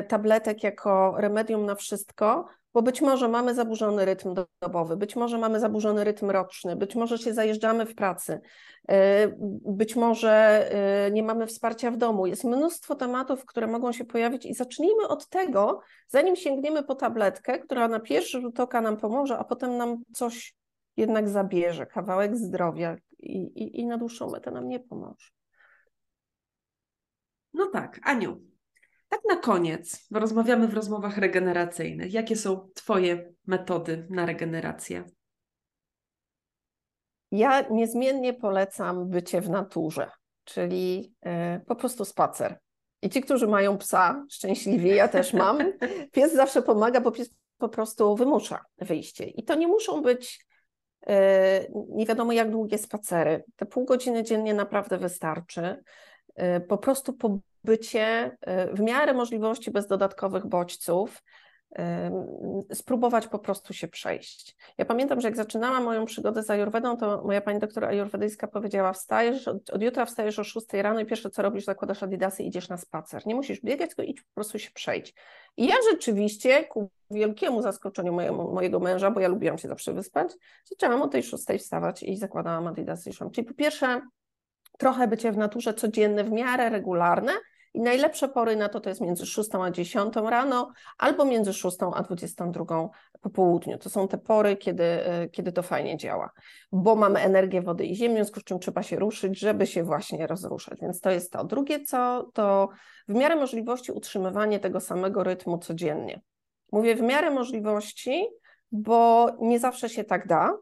tabletek jako remedium na wszystko, bo być może mamy zaburzony rytm dobowy, być może mamy zaburzony rytm roczny, być może się zajeżdżamy w pracy, e, być może e, nie mamy wsparcia w domu. Jest mnóstwo tematów, które mogą się pojawić i zacznijmy od tego, zanim sięgniemy po tabletkę, która na pierwszy rzut oka nam pomoże, a potem nam coś jednak zabierze, kawałek zdrowia i, i, i na dłuższą metę nam nie pomoże. No tak, Aniu, tak na koniec, bo rozmawiamy w rozmowach regeneracyjnych. Jakie są Twoje metody na regenerację? Ja niezmiennie polecam bycie w naturze, czyli y, po prostu spacer. I ci, którzy mają psa, szczęśliwi, ja też mam, <laughs> pies zawsze pomaga, bo pies po prostu wymusza wyjście. I to nie muszą być y, nie wiadomo jak długie spacery. Te pół godziny dziennie naprawdę wystarczy. Y, po prostu bycie w miarę możliwości bez dodatkowych bodźców, spróbować po prostu się przejść. Ja pamiętam, że jak zaczynałam moją przygodę z Ayurvedą, to moja pani doktor ayurwedyjska powiedziała, wstajesz, od, od, jutra wstajesz o 6 rano i pierwsze co robisz, zakładasz adidasy i idziesz na spacer. Nie musisz biegać, tylko idź po prostu się przejść. I ja rzeczywiście, ku wielkiemu zaskoczeniu mojemu, mojego męża, bo ja lubiłam się zawsze wyspać, zaczęłam o tej 6 wstawać i zakładałam adidasy i szłam. Czyli po pierwsze trochę bycie w naturze codzienne, w miarę regularne, i najlepsze pory na to to jest między 6 a 10 rano albo między 6 a 22 po południu. To są te pory, kiedy, e, kiedy to fajnie działa, bo mamy energię wody i ziemi, w związku z czym trzeba się ruszyć, żeby się właśnie rozruszać. Więc to jest to. Drugie co, to w miarę możliwości utrzymywanie tego samego rytmu codziennie. Mówię w miarę możliwości, bo nie zawsze się tak da,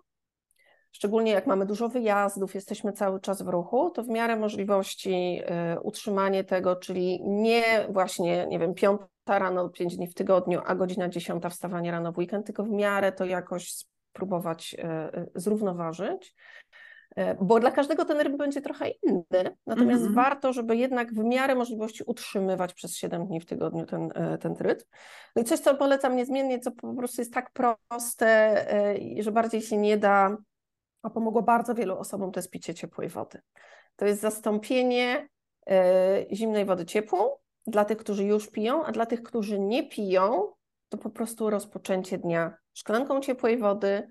szczególnie jak mamy dużo wyjazdów, jesteśmy cały czas w ruchu, to w miarę możliwości y, utrzymanie tego, czyli nie właśnie, nie wiem, piąta rano, pięć dni w tygodniu, a godzina dziesiąta wstawanie rano w weekend, tylko w miarę to jakoś spróbować y, y, zrównoważyć bo dla każdego ten rytm będzie trochę inny, natomiast mm -hmm. warto, żeby jednak w miarę możliwości utrzymywać przez 7 dni w tygodniu ten, ten rytm. No i coś, co polecam niezmiennie, co po prostu jest tak proste, że bardziej się nie da a pomogło bardzo wielu osobom, to jest picie ciepłej wody. To jest zastąpienie y, zimnej wody ciepłą dla tych, którzy już piją, a dla tych, którzy nie piją, to po prostu rozpoczęcie dnia szklanką ciepłej wody.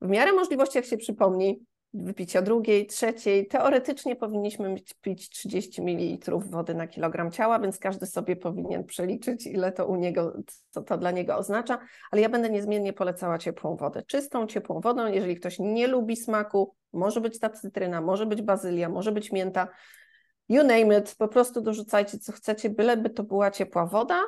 W miarę możliwości, jak się przypomni, wypicia drugiej, trzeciej. Teoretycznie powinniśmy pić 30 ml wody na kilogram ciała, więc każdy sobie powinien przeliczyć, ile to u niego, co to dla niego oznacza, ale ja będę niezmiennie polecała ciepłą wodę. Czystą, ciepłą wodą, jeżeli ktoś nie lubi smaku, może być ta cytryna, może być bazylia, może być mięta, you name it, po prostu dorzucajcie co chcecie, byleby to była ciepła woda,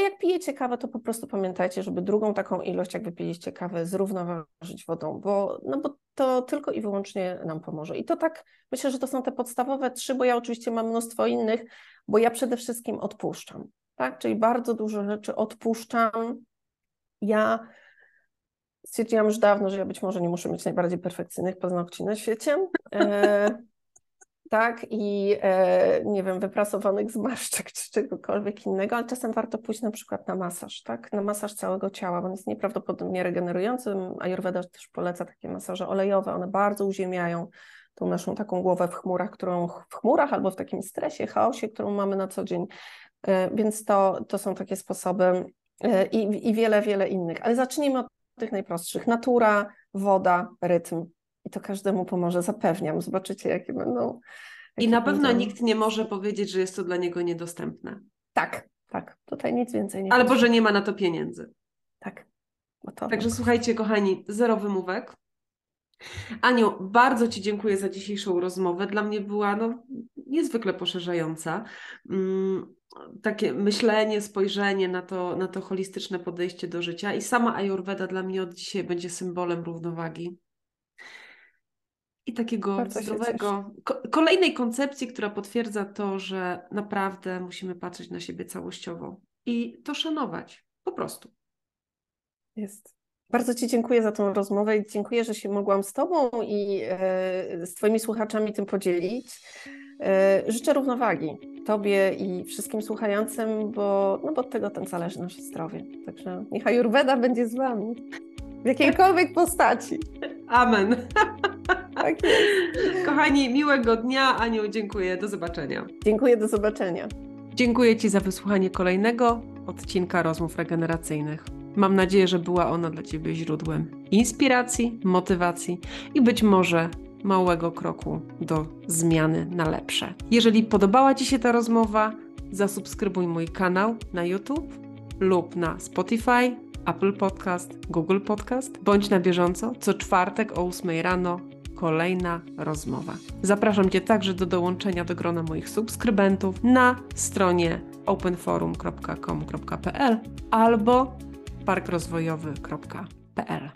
a jak pijecie kawę, to po prostu pamiętajcie, żeby drugą taką ilość, jak wypiliście kawę, zrównoważyć wodą, bo, no bo to tylko i wyłącznie nam pomoże. I to tak, myślę, że to są te podstawowe trzy, bo ja oczywiście mam mnóstwo innych, bo ja przede wszystkim odpuszczam, tak? Czyli bardzo dużo rzeczy odpuszczam. Ja stwierdziłam już dawno, że ja być może nie muszę mieć najbardziej perfekcyjnych paznokci na świecie. E, tak, i e, nie wiem, wyprasowanych zmarszczek czy czegokolwiek innego, ale czasem warto pójść na przykład na masaż, tak, na masaż całego ciała, bo on jest nieprawdopodobnie regenerujący. Ayurveda też poleca takie masaże olejowe, one bardzo uziemiają tą naszą taką głowę w chmurach, którą w chmurach albo w takim stresie, chaosie, którą mamy na co dzień, e, więc to, to są takie sposoby e, i, i wiele, wiele innych, ale zacznijmy od tych najprostszych. Natura, woda, rytm, i to każdemu pomoże, zapewniam. Zobaczycie, jakie będą. Jakie I na pewno będą... nikt nie może powiedzieć, że jest to dla niego niedostępne. Tak, tak. Tutaj nic więcej nie Albo, że nie ma na to pieniędzy. Tak. Także słuchajcie, kochani, zero wymówek. Aniu, bardzo Ci dziękuję za dzisiejszą rozmowę. Dla mnie była no, niezwykle poszerzająca. Mm, takie myślenie, spojrzenie na to, na to holistyczne podejście do życia. I sama Ayurveda dla mnie od dzisiaj będzie symbolem równowagi i takiego Bardzo zdrowego, ko kolejnej koncepcji, która potwierdza to, że naprawdę musimy patrzeć na siebie całościowo i to szanować, po prostu. Jest. Bardzo Ci dziękuję za tą rozmowę i dziękuję, że się mogłam z Tobą i z Twoimi słuchaczami tym podzielić. Życzę równowagi Tobie i wszystkim słuchającym, bo, no bo od tego ten zależy nasze zdrowie. Także niech Ayurveda będzie z Wami w jakiejkolwiek postaci. Amen. Tak jest. Kochani, miłego dnia. Aniu, dziękuję. Do zobaczenia. Dziękuję, do zobaczenia. Dziękuję Ci za wysłuchanie kolejnego odcinka rozmów regeneracyjnych. Mam nadzieję, że była ona dla Ciebie źródłem inspiracji, motywacji i być może małego kroku do zmiany na lepsze. Jeżeli podobała Ci się ta rozmowa, zasubskrybuj mój kanał na YouTube lub na Spotify, Apple Podcast, Google Podcast. Bądź na bieżąco co czwartek o 8 rano kolejna rozmowa. Zapraszam Cię także do dołączenia do grona moich subskrybentów na stronie openforum.com.pl albo parkrozwojowy.pl